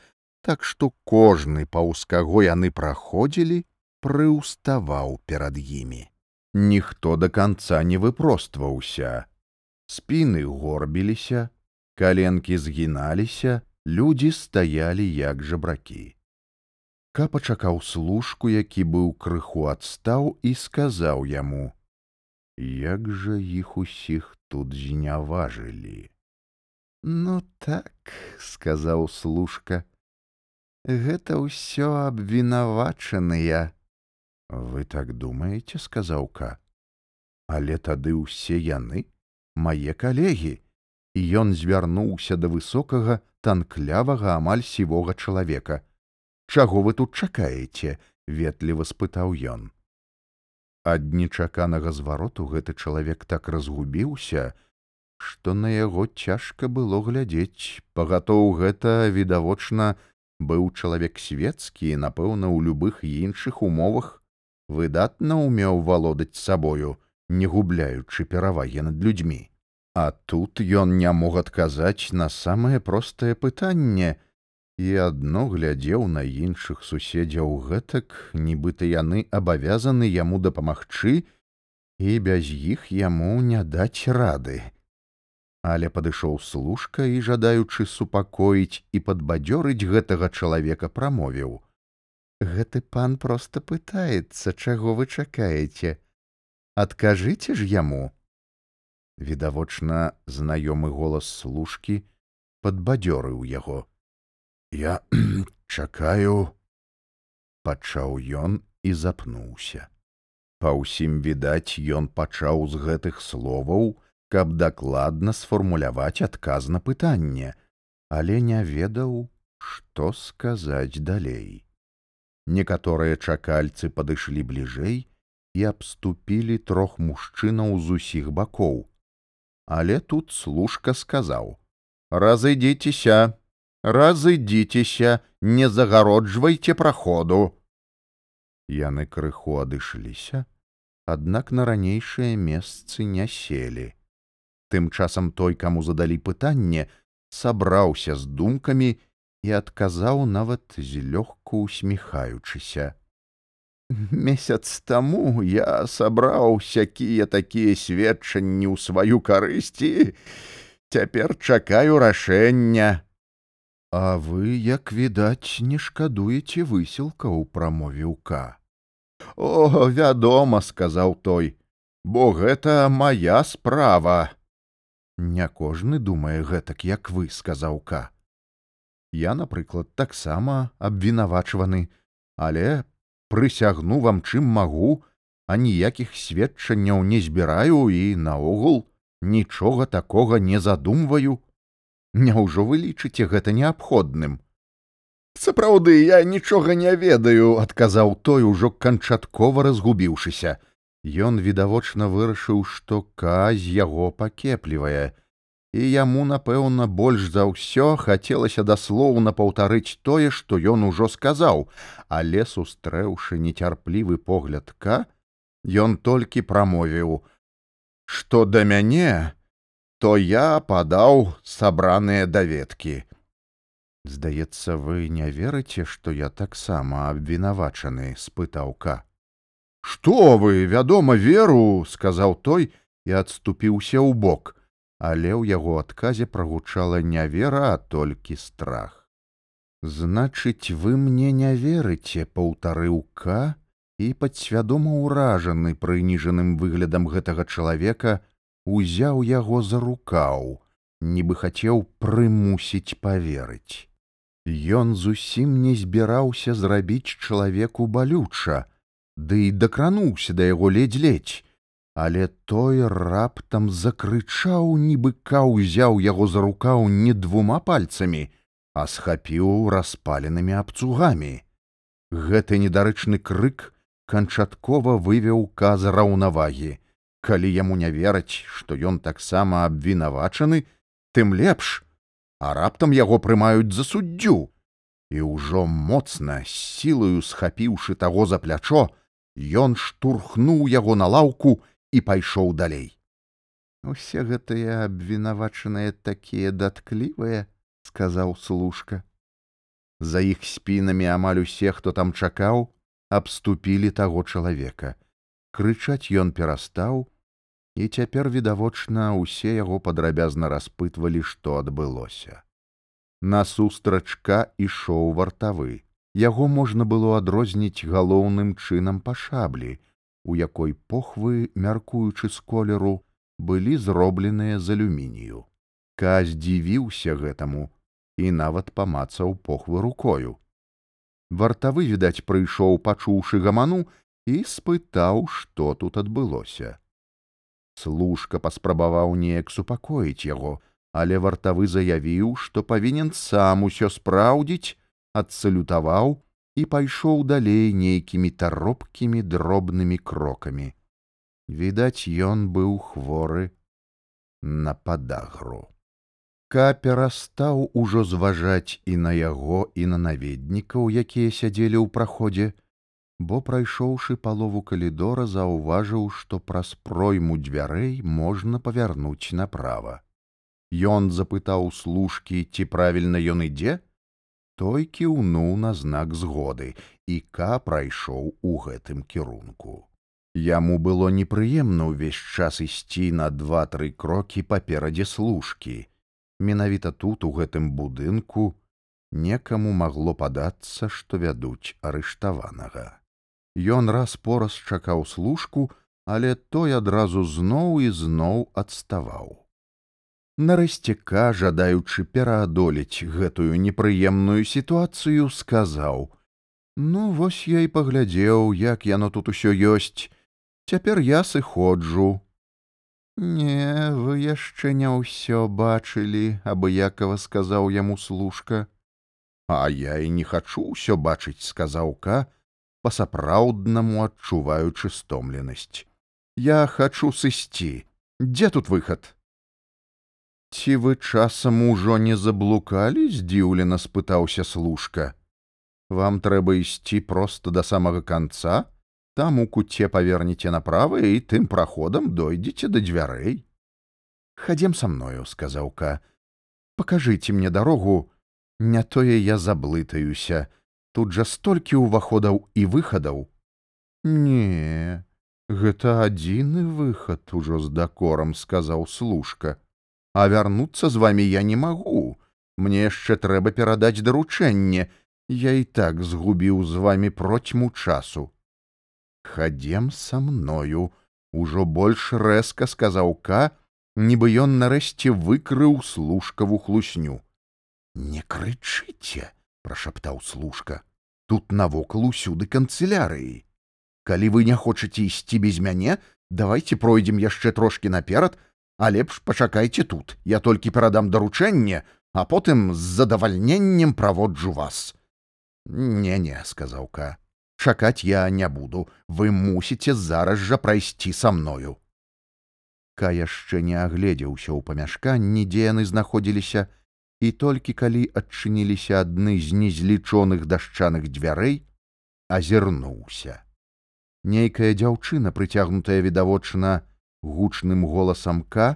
Так што кожны паўз каго яны праходзілі прыўставаў перад імі. Ніхто да канца не выпростваўся. Спіны горбіліся каленкі згіналіся людзі стаялі як жабракі Ка пачакаў служку, які быў крыху адстаў і сказаў яму: « Як жа іх усіх тут зняважылі. Ну так, сказаў служка, гэта ўсё абвінавачаныя. Вы так думаеце, сказаў ка, але тады ўсе яны, мае калегі, і ён звярнуўся да высокага танклявага амаль сівога чалавека чаго вы тут чакаеце ветліва спытаў ён. Ад нечаканага звароту гэты чалавек так разгубіўся што на яго цяжка было глядзець. Пагатоў гэта відавочна быў чалавек свецкі напэўна ў любых іншых умовах выдатна ўмеў валодаць сабою не губляючы перавагі над людзьмі. А тут ён не мог адказаць на самае простае пытанне і адно глядзеў на іншых суседзяў гэтак, нібыта яны абавязаны яму дапамагчы і без іх яму не даць рады. Але падышоў служка і жадаючы супакоіць і падбадзёрыць гэтага чалавека прамовіў: « Гэты пан проста пытаецца, чаго вы чакаеце. Адкажыце ж яму. Відавочна, знаёмы голас служкі падбадзёрыў яго я чакаю пачаў ён і запнуўся. Па ўсім відаць ён пачаў з гэтых словаў каб дакладна сфармуляваць адказ на пытанне але не ведаў што сказаць далей. Некаторыя чакальцы падышлі бліжэй і абступілі трох мужчынаў з усіх бакоў. Але тут служка сказаў разыдзіцеся разыдзіцеся, не загароджвайце праходу. Яны крыху адышліся, аднак на ранейшыя месцы не селі. Тым часам той, каму задалі пытанне, сабраўся з думкамі і адказаў нават злёгку усміхаючыся. Месяц таму я сабраў сякія такія сведчанні ў сваю карысці, цяпер чакаю рашэння. А вы, як відаць, не шкадуеце высілка ў прамовіўка. О, вядома, сказаў той, бо гэта моя справа. Не кожны думае гэтак, як вы, сказаў ка. Я, напрыклад, таксама абвінавачваны, але прысягну вам чым магу, а ніякіх сведчанняў не збіраю і наогул нічога такога не задумваю. Няўжо вы лічыце гэта неабходным? Сапраўды, я нічога не ведаю, адказаў той ужо канчаткова разгубіўшыся. Ён відавочна вырашыў, што казь яго пакеплівае, і яму, напэўна, больш за ўсё хацелася даслоўна паўтарыць тое, што ён ужо сказаў, але сустрэўшы нецярплівы погляд ка, ён толькі прамовіў: « Што да мяне, то я падаў сабраныя даведкі. Здаецца, вы не верыце, што я таксама абвінавачаны, спытаў ка. Што вы, вядома, веру, сказаў той і адступіўся ў бок, але ў яго адказе прагучала не вера, а толькі страх. Значыць, вы мне не верыце, паўтарыў ка і падсвядома ўражаны прыніжаным выглядам гэтага чалавека узяў яго за рукаў, нібы хацеў прымусіць паверыць. Ён зусім не збіраўся зрабіць чалавеку балюча, ды і дакрануўся да яго ледзь-ледзь, але той раптам закрычаў, нібы ка ўзяў яго за рукаў не двума пальцамі, а схапіў распаленымі абцугамі. Гэты недарычны крык канчаткова вывеў каза раўнавагі. Калі яму не вераць, што ён таксама абвінавачаны, тым лепш, а раптам яго прымаюць за суддзю. І ўжо моцна сілаю схапіўшы таго за плячо, Ён штурхнуў яго на лаўку і пайшоў далей. Усе гэтыя абвінавачаныя такія датклівыя, сказаў служка. За іх спінамі амаль усе, хто там чакаў, абступілі таго чалавека. Крычаць ён перастаў, і цяпер відавочна усе яго падрабязна распытвалі, што адбылося. Насустрачка ішоў вартавы. Яго можна было адрозніць галоўным чынам па шаблі, у якой похвы, мяркуючы з колеру, былі зробленыя з алюмінію. Ка здзівіўся гэтаму і нават памацаў похвы рукою. Вартавы, відаць, прыйшоў, пачуўшы гаману і спытаў, што тут адбылося. Служка паспрабаваў неяк супакоіць яго, але вартавы заявіў, што павінен сам усё спраўдзіць, адсалютаваў і пайшоў далей нейкімі таропкімі дробнымі крокамі. Відаць, ён быў хворы на падагру. Ка перастаў ужо зважаць і на яго і на наведнікаў, якія сядзелі ў праходзе, бо прайшоўшы палову калідора, заўважыў, што праз пройму дзвярэй можна павярнуць направа. Ён запытаў служкі, ці правільна ён ідзе, той кіўнуў на знак згоды і ка прайшоў у гэтым кірунку. Яму было непрыемна ўвесь час ісці на два-тры крокі паперадзе служкі. Менавіта тут у гэтым будынку некаму магло падацца, што вядуць арыштаванага. Ён раз пораз чакаў служку, але той адразу зноў і зноў адставаў. Нарасцяка, жадаючы пераадолець гэтую непрыемную сітуацыю, сказаў: « Ну, вось я і паглядзеў, як яно тут усё ёсць. Цяпер я сыходжу. Не, вы яшчэ не ўсё бачылі, абыякова сказаў яму служка. А я і не хачу ўсё бачыць, сказаў ка, па-сапраўднаму адчуваючы стомленасць. Я хачу сысці. Дзе тут выхад? ці вы часам ужо не заблукалі здзіўлена спытаўся служка вам трэба ісці проста да самага канца там у куце павернеце направа і тым праходам дойдзеце да дзвярэй хадзем са мною сказаў ка пакажыце мне дарогу не тое я заблытаюся тут жа столькі ўваходаў і выхадаў. Не гэта адзіны выхад ужо з дакорам сказаў служка. А вярнуцца з вами я не магу. Мне яшчэ трэба перадаць даручэнне. Я і так згубіў з вами процьму часу. Хадзем са мною ужо больш рэзка сказаў ка нібы ён нарэшце выкрыў служкаву хлусню. Не крычыце прашаптаў служка тут навокал усюды канцелярыі калі вы не хочаце ісці без мяне давайте пройдзем яшчэ трошки наперад а лепш пачакайце тут. Я толькі перадам даручэнне а потым з задавальненнем праводжу вас. Не не сказаў ка чакаць я не буду. Вы мусіце зараз жа прайсці са мною ка яшчэ не агледзеўся ў памяшканні дзе яны знаходзіліся і толькі калі адчыніліся адны з незлічоных дашчаных дзвярэй азірнуўся. Нейкая дзяўчына прыцягнутая відавочна гучным голасам ка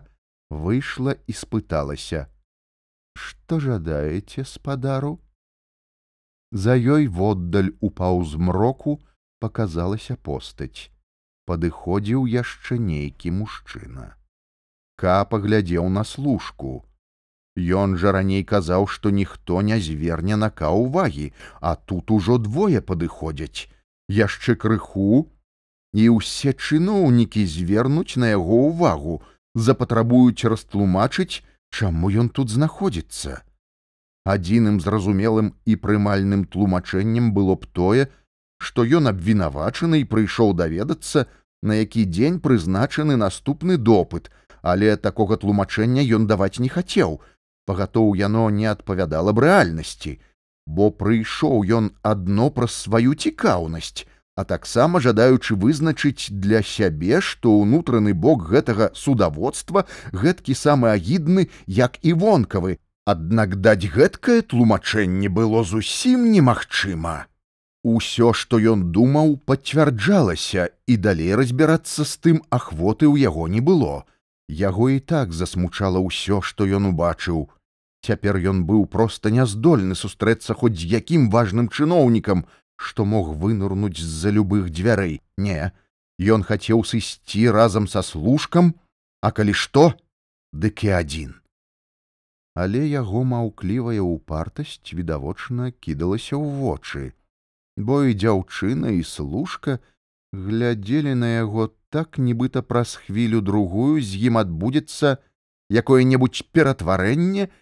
выйшла і спыталася што жадаеце спадару? За ёй воддаль у паўзмроку показалася постаць. Падыходзіў яшчэ нейкі мужчына. Ка паглядзеў на служку Ён жа раней казаў, што ніхто не зверне на ка ўвагі, а тут ужо двое падыходзяць. Яшчэ крыху, і ўсе чыноўнікі звернуць на яго ўвагу, запатрабуюць растлумачыць, чаму ён тут знаходзіцца. Адзіным зразумелым і прымальным тлумачэннем было б тое, што ён абвінавачаны і прыйшоў даведацца, на які дзень прызначаны наступны допыт, але такога тлумачэння ён даваць не хацеў, пагатоў яно не адпавядала б рэальнасці, бо прыйшоў ён адно праз сваю цікаўнасць, а таксама жадаючы вызначыць для сябе, што ўнутраны бок гэтага судаводства гэткі самы агідны, як і вонкавы, Аднак даць гэткае тлумачэнне было зусім немагчыма. Усё, што ён думаў, пацвярджалася, і далей разбірацца з тым ахвоты ў яго не было. Яго і так засмучала ўсё, што ён убачыў, Цяпер ён быў проста няздольны сустрэцца хоць з якім важным чыноўнікам, што мог вынурнуць з-за любых дзвярэй. Не, Ён хацеў сысці разам са служкам, а калі што, дык і адзін. Але яго маўклівая ўпартасць відавочна кідалася ў вочы, бо і дзяўчына і служка глядзелі на яго так, нібыта праз хвілю другую з ім адбудзецца якое-небудзь ператварэнне,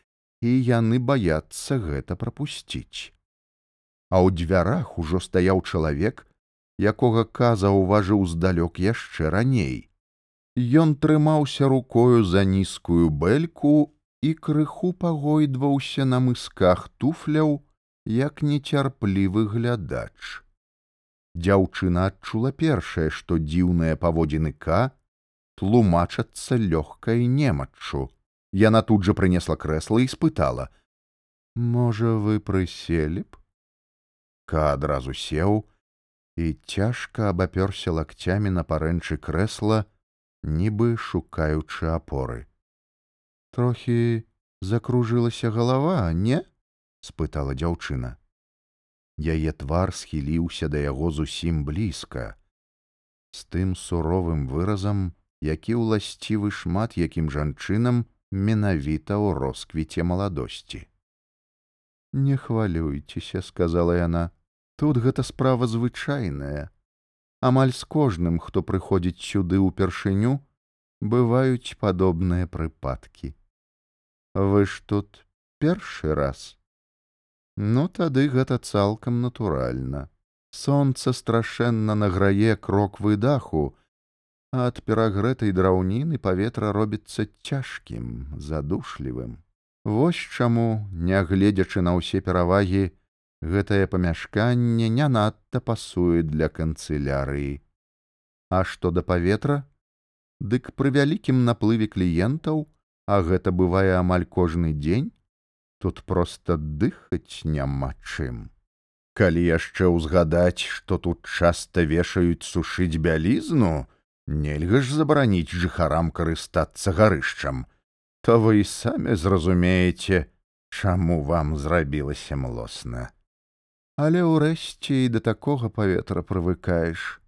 і яны баяцца гэта прапусціць. А ў дзвярах ужо стаяў чалавек, якога каза ўважыў здалёк яшчэ раней. Ён трымаўся рукою за нізкую бэльку і крыху пагойдваўся на мысках туфляў, як нецярплівы глядач. Дзяўчына адчула першае, што дзіўныя паводзіны ка тлумачацца лёгкай немаччу. Яна тут жа прынесла крэсла і спытала: « Можа, вы прыселі б? Ка адразу сеў і цяжка абапёрся лакцямі на парэнчы крэсла, нібы шукаючы апоры. Трохі закружылася галава, не? спытала дзяўчына. Яе твар схіліўся да яго зусім блізка. З тым суровым выразам, які ўласцівы шмат якім жанчынам, менавіта ў росквіце маладосці. Не хвалюйцеся, сказала яна, тут гэта справа звычайная. Амаль з кожным, хто прыходзіць сюды ўпершыню, бываюць падобныя прыпадкі. Вы ж тут першы раз. Ну тады гэта цалкам натуральна. Сонца страшэнна награе крок выдаху, а ад перагрэтай драўніны паветра робіцца цяжкім, задушлівым. Вось чаму, нягледзячы на ўсе перавагі, гэтае памяшканне не надта пасуе для канцылярыі. А што да паветра? Дык пры вялікім наплыве кліентаў, а гэта бывае амаль кожны дзень, тут проста дыхаць няма чым. Калі яшчэ ўзгадаць, што тут часта вешаюць сушыць бялізну, Нельга ж забараніць жыхарам карыстацца гарышчам, то вы і самі зразумееце, чаму вам зрабілася млосна. Але ўрэшце і да такога паветра прывыкаеш.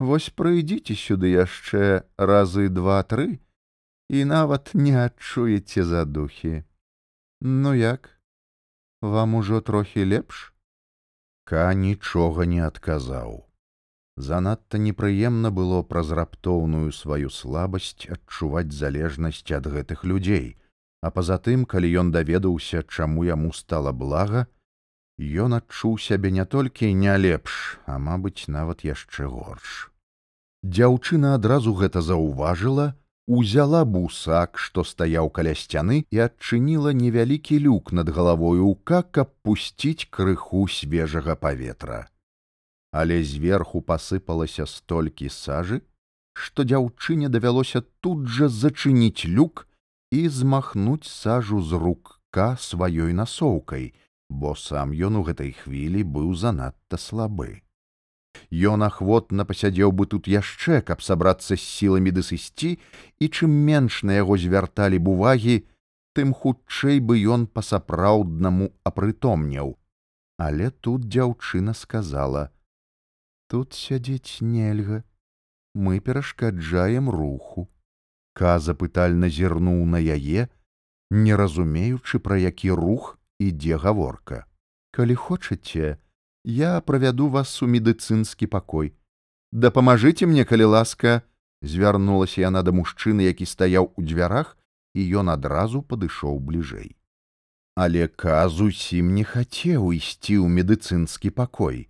Вось прыйдзіце сюды яшчэ разы два-тры і нават не адчуеце задухі. Ну як? Вам ужо трохі лепш? Ка нічога не адказаў. Занадта непрыемна было праз раптоўную сваю слабасць адчуваць залежнасць ад гэтых людзей, а па-затым, калі ён даведаўся, чаму яму стала блага, ён адчуў сябе не толькі не лепш, а мабыць, нават яшчэ горш. Дзяўчына адразу гэта заўважыла, узяла бусак, што стаяў каля сцяны і адчыніла невялікі люк над галавою ўка, каб пусціць крыху свежага паветра. Але зверху пасыпалася столькі сажы, што дзяўчыне давялося тут жа зачыніць люк і змахнуць сажу з рукка сваёй насоўкай, бо сам ён у гэтай хвілі быў занадта слабы. Ён ахвотна пасядзеў бы тут яшчэ, каб сабрацца з сіламі ды сысці, і чым менш на яго звярталі б увагі, тым хутчэй бы ён па-сапраўднаму апрытомнеў. Але тут дзяўчына сказала: « Тут сядзець нельга, мы перашкаджаем руху. Ка запытальна зірнуў на яе, не разумеючы, пра які рух ідзе гаворка. Калі хочаце, я правяду вас у медыцынскі пакой. Дапамажыце мне, калі ласка, звярнулася яна да мужчыны, які стаяў у дзвярах, і ён адразу падышоў бліжэй. Але ка зусім не хацеў ісці ў медыцынскі пакой.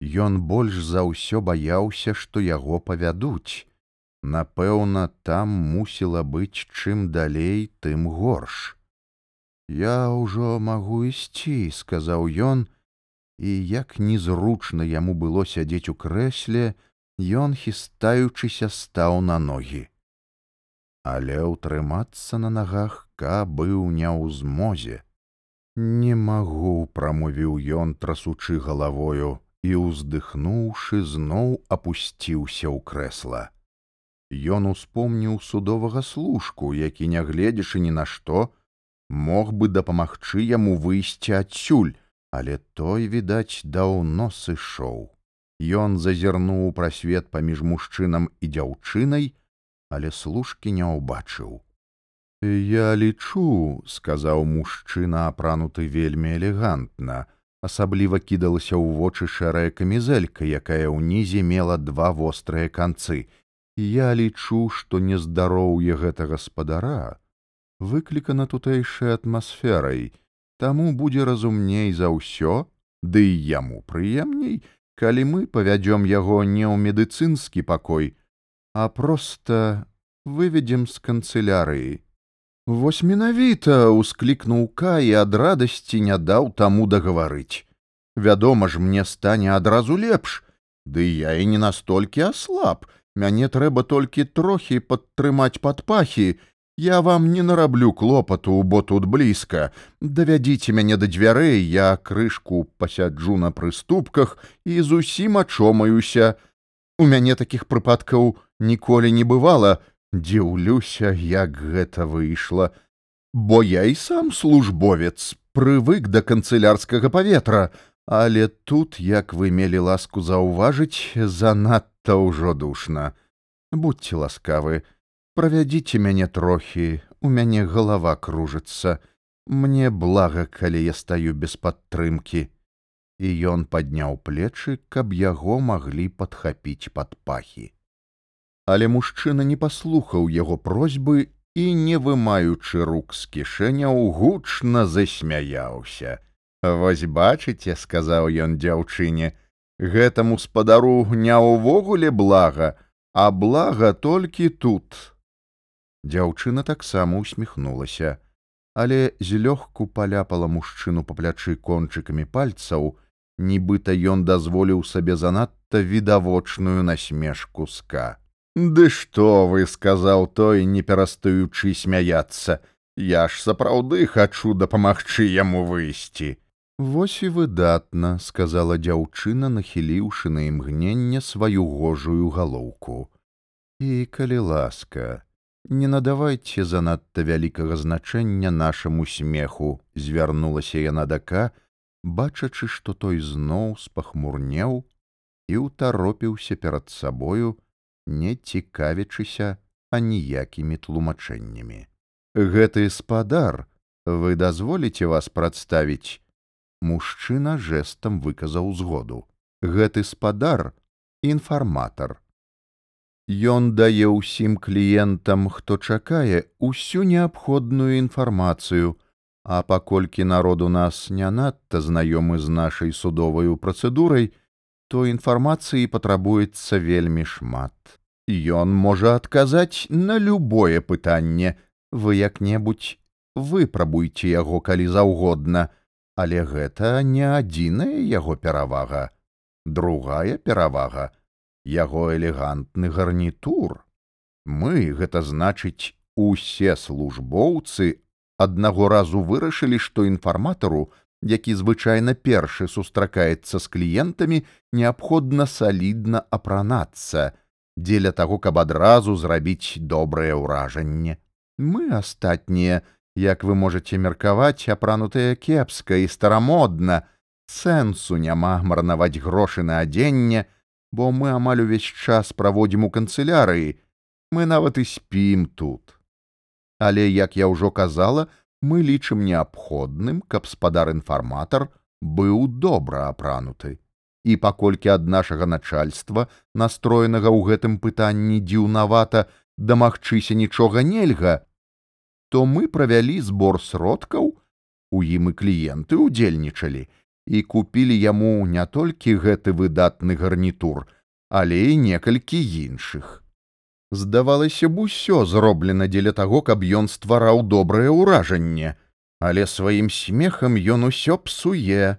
Ён больш за ўсё баяўся, што яго павядуць. Напэўна, там мусіла быць чым далей, тым горш. Я ўжо магу ісці, сказаў ён, і як незручна яму было сядзець у крэсле, ён хістаючыся стаў на ногі. Але ўтрымацца на нагах ка быў не ў змозе. Не магу, прамовіў ён, трасучы галавою і, уздыхнуўшы, зноў апусціўся ў крэсла. Ён успомніў судовага служку, які, нягледзячы ні на што, мог бы дапамагчы яму выйсці адсюль, але той відаць даўно сышоў ён зазірнуў прасвет паміж мужчынам і дзяўчынай але служкі не ўбачыў я лічу сказаў мужчына апрануты вельмі элегантна асабліва кідалася ў вочы шэрая камізэлька якая ўнізе мела два вострыя канцы я лічу што нездароўе гэтага спадара выклікана тутэйшай атмасферай Таму будзе разумней за ўсё, ды і яму прыемней, калі мы павядзём яго не ў медыцынскі пакой, а проста выведзем з канцылярыі. Вось менавіта ўсклікнуў ка і ад радасці не даў таму дагаварыць. Вядома ж, мне стане адразу лепш, Ды я і не настолькі аслаб, мяне трэба толькі трохі падтрымаць пад пахі, Я вам не нараблю клопату, бо тут блізка. Давядзіце мяне да дзвярэй, я крышку пасяджу на прыступках і зусім ачомаюся. У мяне такіх прыпадкаў ніколі не бывала, дзіўлюся, як гэта выйшла. Бо я і сам службовец, прывык да канцылярскага паветра, але тут, як вы мелі ласку заўважыць, занадта ўжо душна. Будьце ласкавы, правядзіце мяне трохі у мяне галава кружыцца мне блага калі я стаю без падтрымкі і ён падняў плечы каб яго маглі падхапіць пад пахі але мужчына не паслухаў яго просьбы і не вымаючы рук з кішэняў гучна засмяяўся вось бачыце сказаў ён дзяўчыне гэтаму спадару не ўвогуле блага а блага толькі тут Дзяўчына таксама усміхнулася, але злёгку паляпала мужчыну па плячы кончыкамі пальцаў, нібыта ён дазволіў сабе занадта відавочную насмешку ска. Ды што вы сказаў той, не перастаючы смяяцца, Я ж сапраўды хачу дапамагчы яму выйсці. Вось і выдатна, сказала дзяўчына, нахіліўшы на імгненне сваю гожую галоўку. І калі ласка, не надавайце занадта вялікага значэння нашаму смеху звярнулася яна дака бачачы што той зноў спахмурнеў і ўтаропіўся перад сабою не цікавячыся аніякімі тлумачэннямі. Гэты спадар вы дазволіце вас прадставіць? Мужчына жэсам выказаў згоду. Гэты спадар інфарматар. Ён дае ўсім кліентам, хто чакае усю неабходную інфармацыю, а паколькі народ у нас не надта знаёмы з нашай судоваю працэдурай, то інфармацыі патрабуецца вельмі шмат. Ён можа адказаць на любое пытанне, вы як-небудзь выпрабуйце яго калі заўгодна, але гэта не адзіная яго перавага. другая перавага яго элегантны гарнітур мы гэта значыць усе службоўцы аднаго разу вырашылі што інфарматару які звычайна першы сустракаецца з кліентамі неабходна салідна апранацца дзеля таго каб адразу зрабіць добрае ўражанне. Мы астатнія як вы можете меркаваць апранутыя кепска і старамодна. Сэнсу няма марнаваць грошы на адзенне бо мы амаль увесь час праводзім у канцылярыі. Мы нават і спім тут. Але як я ўжо казала мы лічым неабходным каб спадар інфарматар быў добра апрануты. І паколькі ад нашага начальства настроенага ў гэтым пытанні дзіўнавата дамагчыся нічога нельга то мы правялі збор сродкаў у ім і кліенты ўдзельнічалі і купілі яму не толькі гэты выдатны гарнітур але і некалькі іншых здавалася б усё зроблена дзеля таго каб ён ствараў добрае ўражанне але сваім смехам ён усё псуе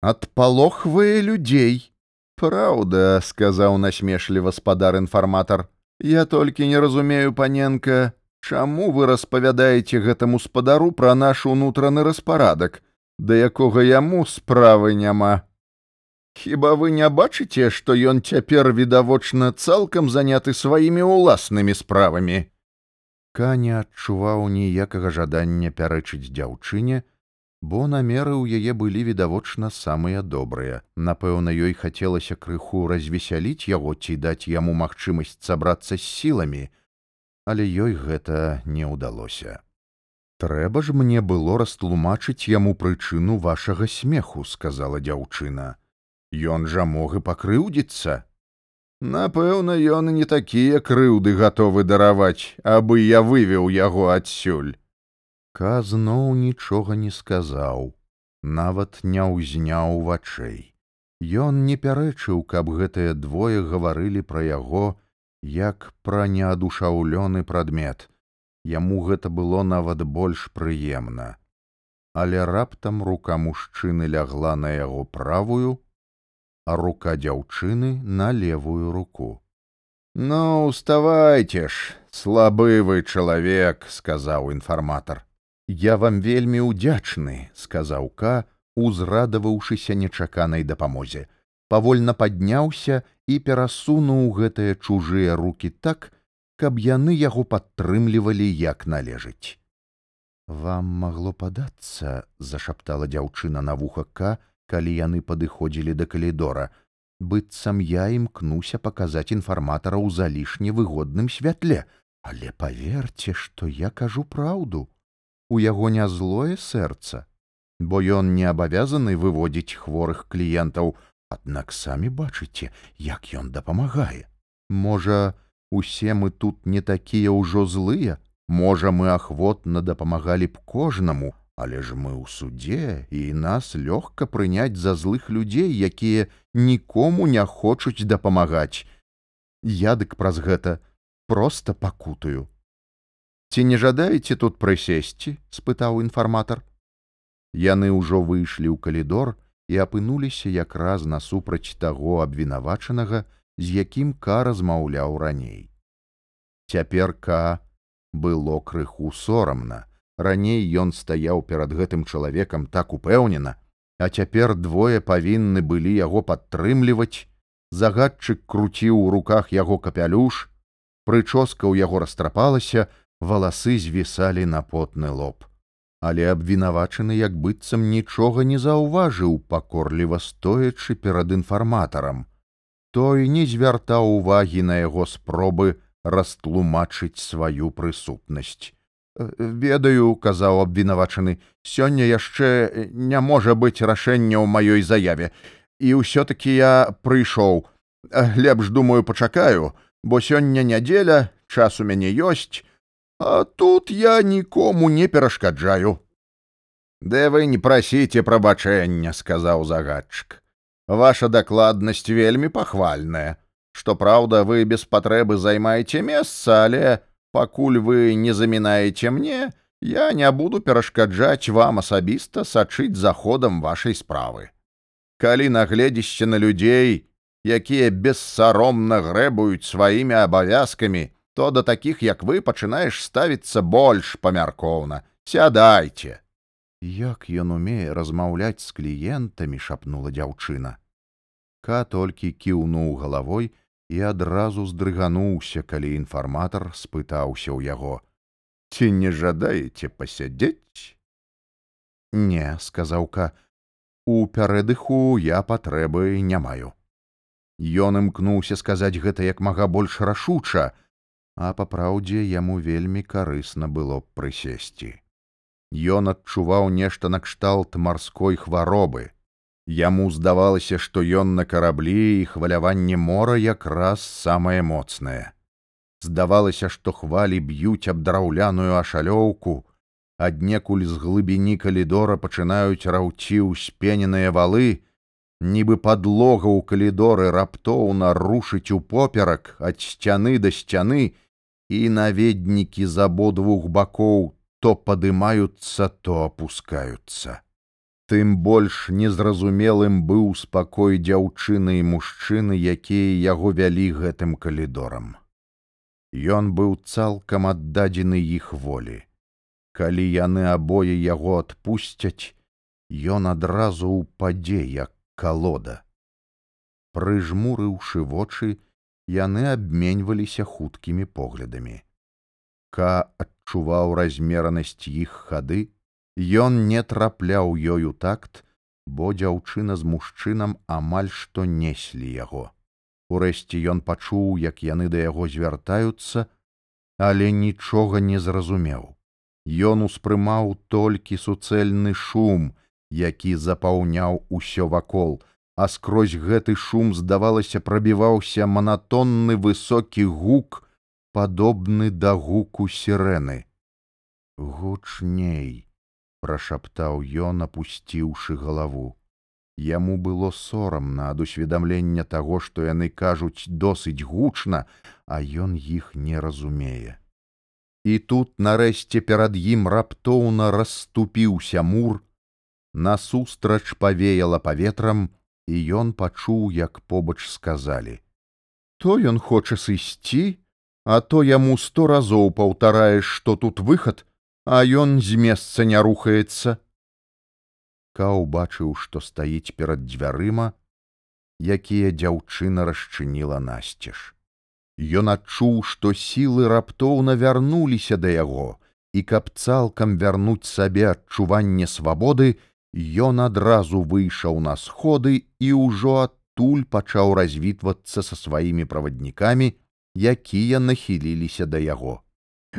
адпалохвае людзей праўда сказаў насмешліва спадар інфарматар я толькі не разумею паненка Чаму вы распавядаеце гэтаму спадару пра наш унутраны распарадак, да якога яму справы няма? Хіба вы не бачыце, што ён цяпер відавочна цалкам заняты сваімі ўласнымі справамі? Ка не адчуваў ніякага жадання пярэчыць дзяўчыне, бо намеры ў яе былі відавочна самыя добрыя. Напэўна, ёй хацелася крыху развесяліць яго ці даць яму магчымасць сабрацца з сіламі, але ёй гэта не ўдалося. Трэба ж мне было растлумачыць яму прычыну вашага смеху, сказала дзяўчына. Ён жа мог і пакрыўдзіцца. Напэўна, ён не такія крыўды гатовы дараваць, абы я вывеў яго адсюль. Ка зноў нічога не сказаў, нават не ўзняў вачэй. Ён не пярэчыў, каб гэтыя двое гаварылі пра яго, як пра неадушаўлёны прадмет. Яму гэта было нават больш прыемна. Але раптам рука мужчыны лягла на яго правую, а рука дзяўчыны на левую руку. Ну, уставайте ж, слабы вы чалавек, сказаў інфарматар. Я вам вельмі ўдзячны, сказаў Ка, узрадаваўшыся нечаканай дапамозе павольна падняўся і перасунуў гэтыя чужыя руки так, каб яны яго падтрымлівалі як належыць. Вам магло падацца, зашаптала дзяўчына на вухака, калі яны падыходзілі да калідора, быццам я імкнуся паказаць інфарматара ў залішне выгодным святле, але паверце, што я кажу праўду. У яго не злое сэрца, бо ён не абавязаны выводзіць хворых кліентаў, Аднак самі бачыце, як ён дапамагае. Можа, усе мы тут не такія ўжо злыя, можа, мы ахвотна дапамагалі б кожнаму, але ж мы ў судзе і нас лёгка прыняць за злых людзей, якія нікому не хочуць дапамагаць. Я дык праз гэта проста пакутаю. Ці не жадаеце тут прысесці? — спытаў інфарматар. Яны ўжо выйшлі ў калідор, і апынуліся якраз насупраць таго абвінавачанага, з якім ка размаўляў раней. Цяпер ка было крыху сорамна. Раней ён стаяў перад гэтым чалавекам так упэўнена, а цяпер двое павінны былі яго падтрымліваць. Загадчык круціў у руках яго капялюш, прычоска ў яго растрапалася, валасы звісалі на потны лоб. Але абвінавачаны як быццам нічога не заўважыў пакорліва стоячы перад інфарматарам. Той не звяртаў увагі на яго спробы растлумачыць сваю прысутнасць. «Э, ведаю казаў абвінавачаны сёння яшчэ не можа быць рашэння ў маёй заяве і ўсё таки я прыйшоў лепш думаю пачакаю бо сёння нядзеля час у мяне ёсць А тут я нікому не перашкаджаю. Ды вы не прасіце прабачэння, сказаў загадчык. Ваша дакладнасць вельмі пахвальная. Што праўда, вы без патрэбы займаеце месца, але пакуль вы не замінаеце мне, я не буду перашкаджаць вам асабіста сачыць за ходам вашай справы. калі нагледзішся на людзей, якія бессаромна грэбуюць сваімі абавязкамі, то да такіх, як вы пачынаеш ставіцца больш памяркоўна. Сядайце. Як ён умее размаўляць з кліентамі, шапнула дзяўчына. Ка толькі кіўнуў галавой і адразу здрыгануўся, калі інфарматар спытаўся ў яго: « Ці не жадаеце пасядзець? Не, сказаўка, у пярэдыху я патрэбы не маю. Ён імкнуўся сказаць гэта як мага больш рашуча, а па праўдзе яму вельмі карысна было б прысесці. Ён адчуваў нешта накшталт марской хваробы. Яму здавалася, што ён на караблі і хваляванне мора якраз самае моцнае. Здавалася, што хвалі б'юць аб драўляную ашалёўку, аднекуль з глыбіні калідора пачынаюць раўці ўспененыя валы, нібы падлога ў калідоры раптоўна рушыць упоперак ад сцяны да сцяны і наведнікі з абодвух бакоў то падымаюцца то опускаюцца тым больш незразумелым быў спакой дзяўчыны і мужчыны якія яго вялі гэтым калідорам ён быў цалкам аддадзены іх волі калі яны абое яго адпусцяць ён адразу ўпадзе як калода. Прыжмурыўшы вочы, яны абменьваліся хуткімі поглядамі. Ка адчуваў размеранасць іх хады, Ён не трапляў ёю такт, бо дзяўчына з мужчынам амаль што неслі яго. Урэшце ён пачуў, як яны да яго звяртаюцца, але нічога не зразумеў. Ён успрымаў толькі суцэльны шум, які запаўняў усё вакол, а скрозь гэты шум здавалася прабіваўся манатонны высокі гук, падобны да гуку сірэны. Гучней, прашаптаў ён, апусціўшы галаву. Яму было сорамна ад усведамлення таго, што яны кажуць досыць гучна, а ён іх не разумее. І тут нарэшце перад ім раптоўна расступіўся мур, насустрач павеяла паветрам і ён пачуў як побач сказалі то ён хоча сысці а то яму сто разоў паўтараеш што тут выхад а ён з месца не рухаецца ка убачыў што стаіць перад дзвярыма якія дзяўчына расчыніла насцеж Ён адчуў, што сілы раптоўна вярнуліся да яго, і каб цалкам вярнуць сабе адчуванне свабоды, Ён адразу выйшаў на сходы і ўжо адтуль пачаў развітвацца са сваімі праваднікамі, якія нахіліліся да яго.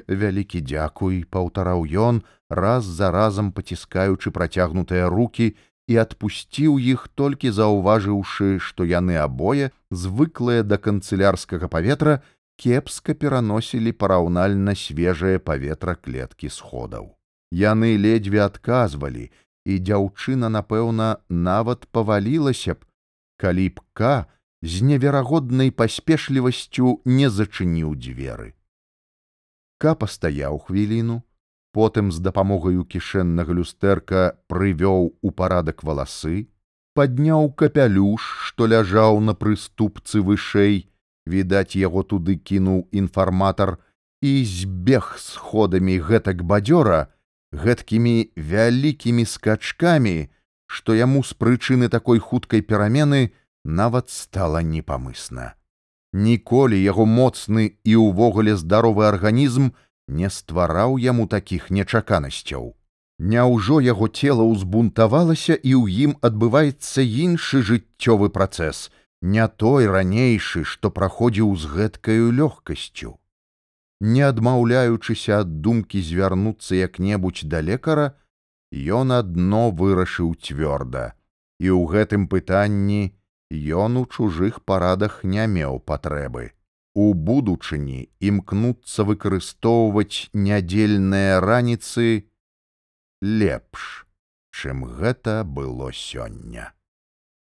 Вялікі дзякуй, паўтараў ён, раз за разам паціскаючы працягнутыя руки і адпусціў іх толькі заўважыўшы, што яны абое, звыклыя да канцылярскага паветра, кепска пераносілі параўнальна свежае паветра клеткі сходаў. Яны ледзьве адказвалі, і дзяўчына напэўна нават павалілася б калі б ка з неверагоднай паспешлівасцю не зачыніў дзверы ка пастаяў хвіліну потым з дапамогаю кішэннага люстэрка прывёў у парадак валасы падняў капялюш што ляжаў на прыступцы вышэй відаць яго туды кінуў інфарматар і збег сходамі гэтак бадзёра гэткімі вялікімі скачкамі, што яму з прычыны такой хуткай перамены нават стала непамысна. Ніколі яго моцны і ўвогуле здаровы арганізм не ствараў яму такіх нечаканасцяў. Няўжо яго цела ўзбунтавалася і ў ім адбываецца іншы жыццёвы працэс, не той ранейшы, што праходзіў з гэткаю лёгкасцю не адмаўляючыся ад думкі звярнуцца як-небудзь да лекара, ён адно вырашыў цвёрда, і ў гэтым пытанні ён у чужых парадах не меў патрэбы. У будучыні імкнуцца выкарыстоўваць нядзельныя раніцы лепш, чым гэта было сёння.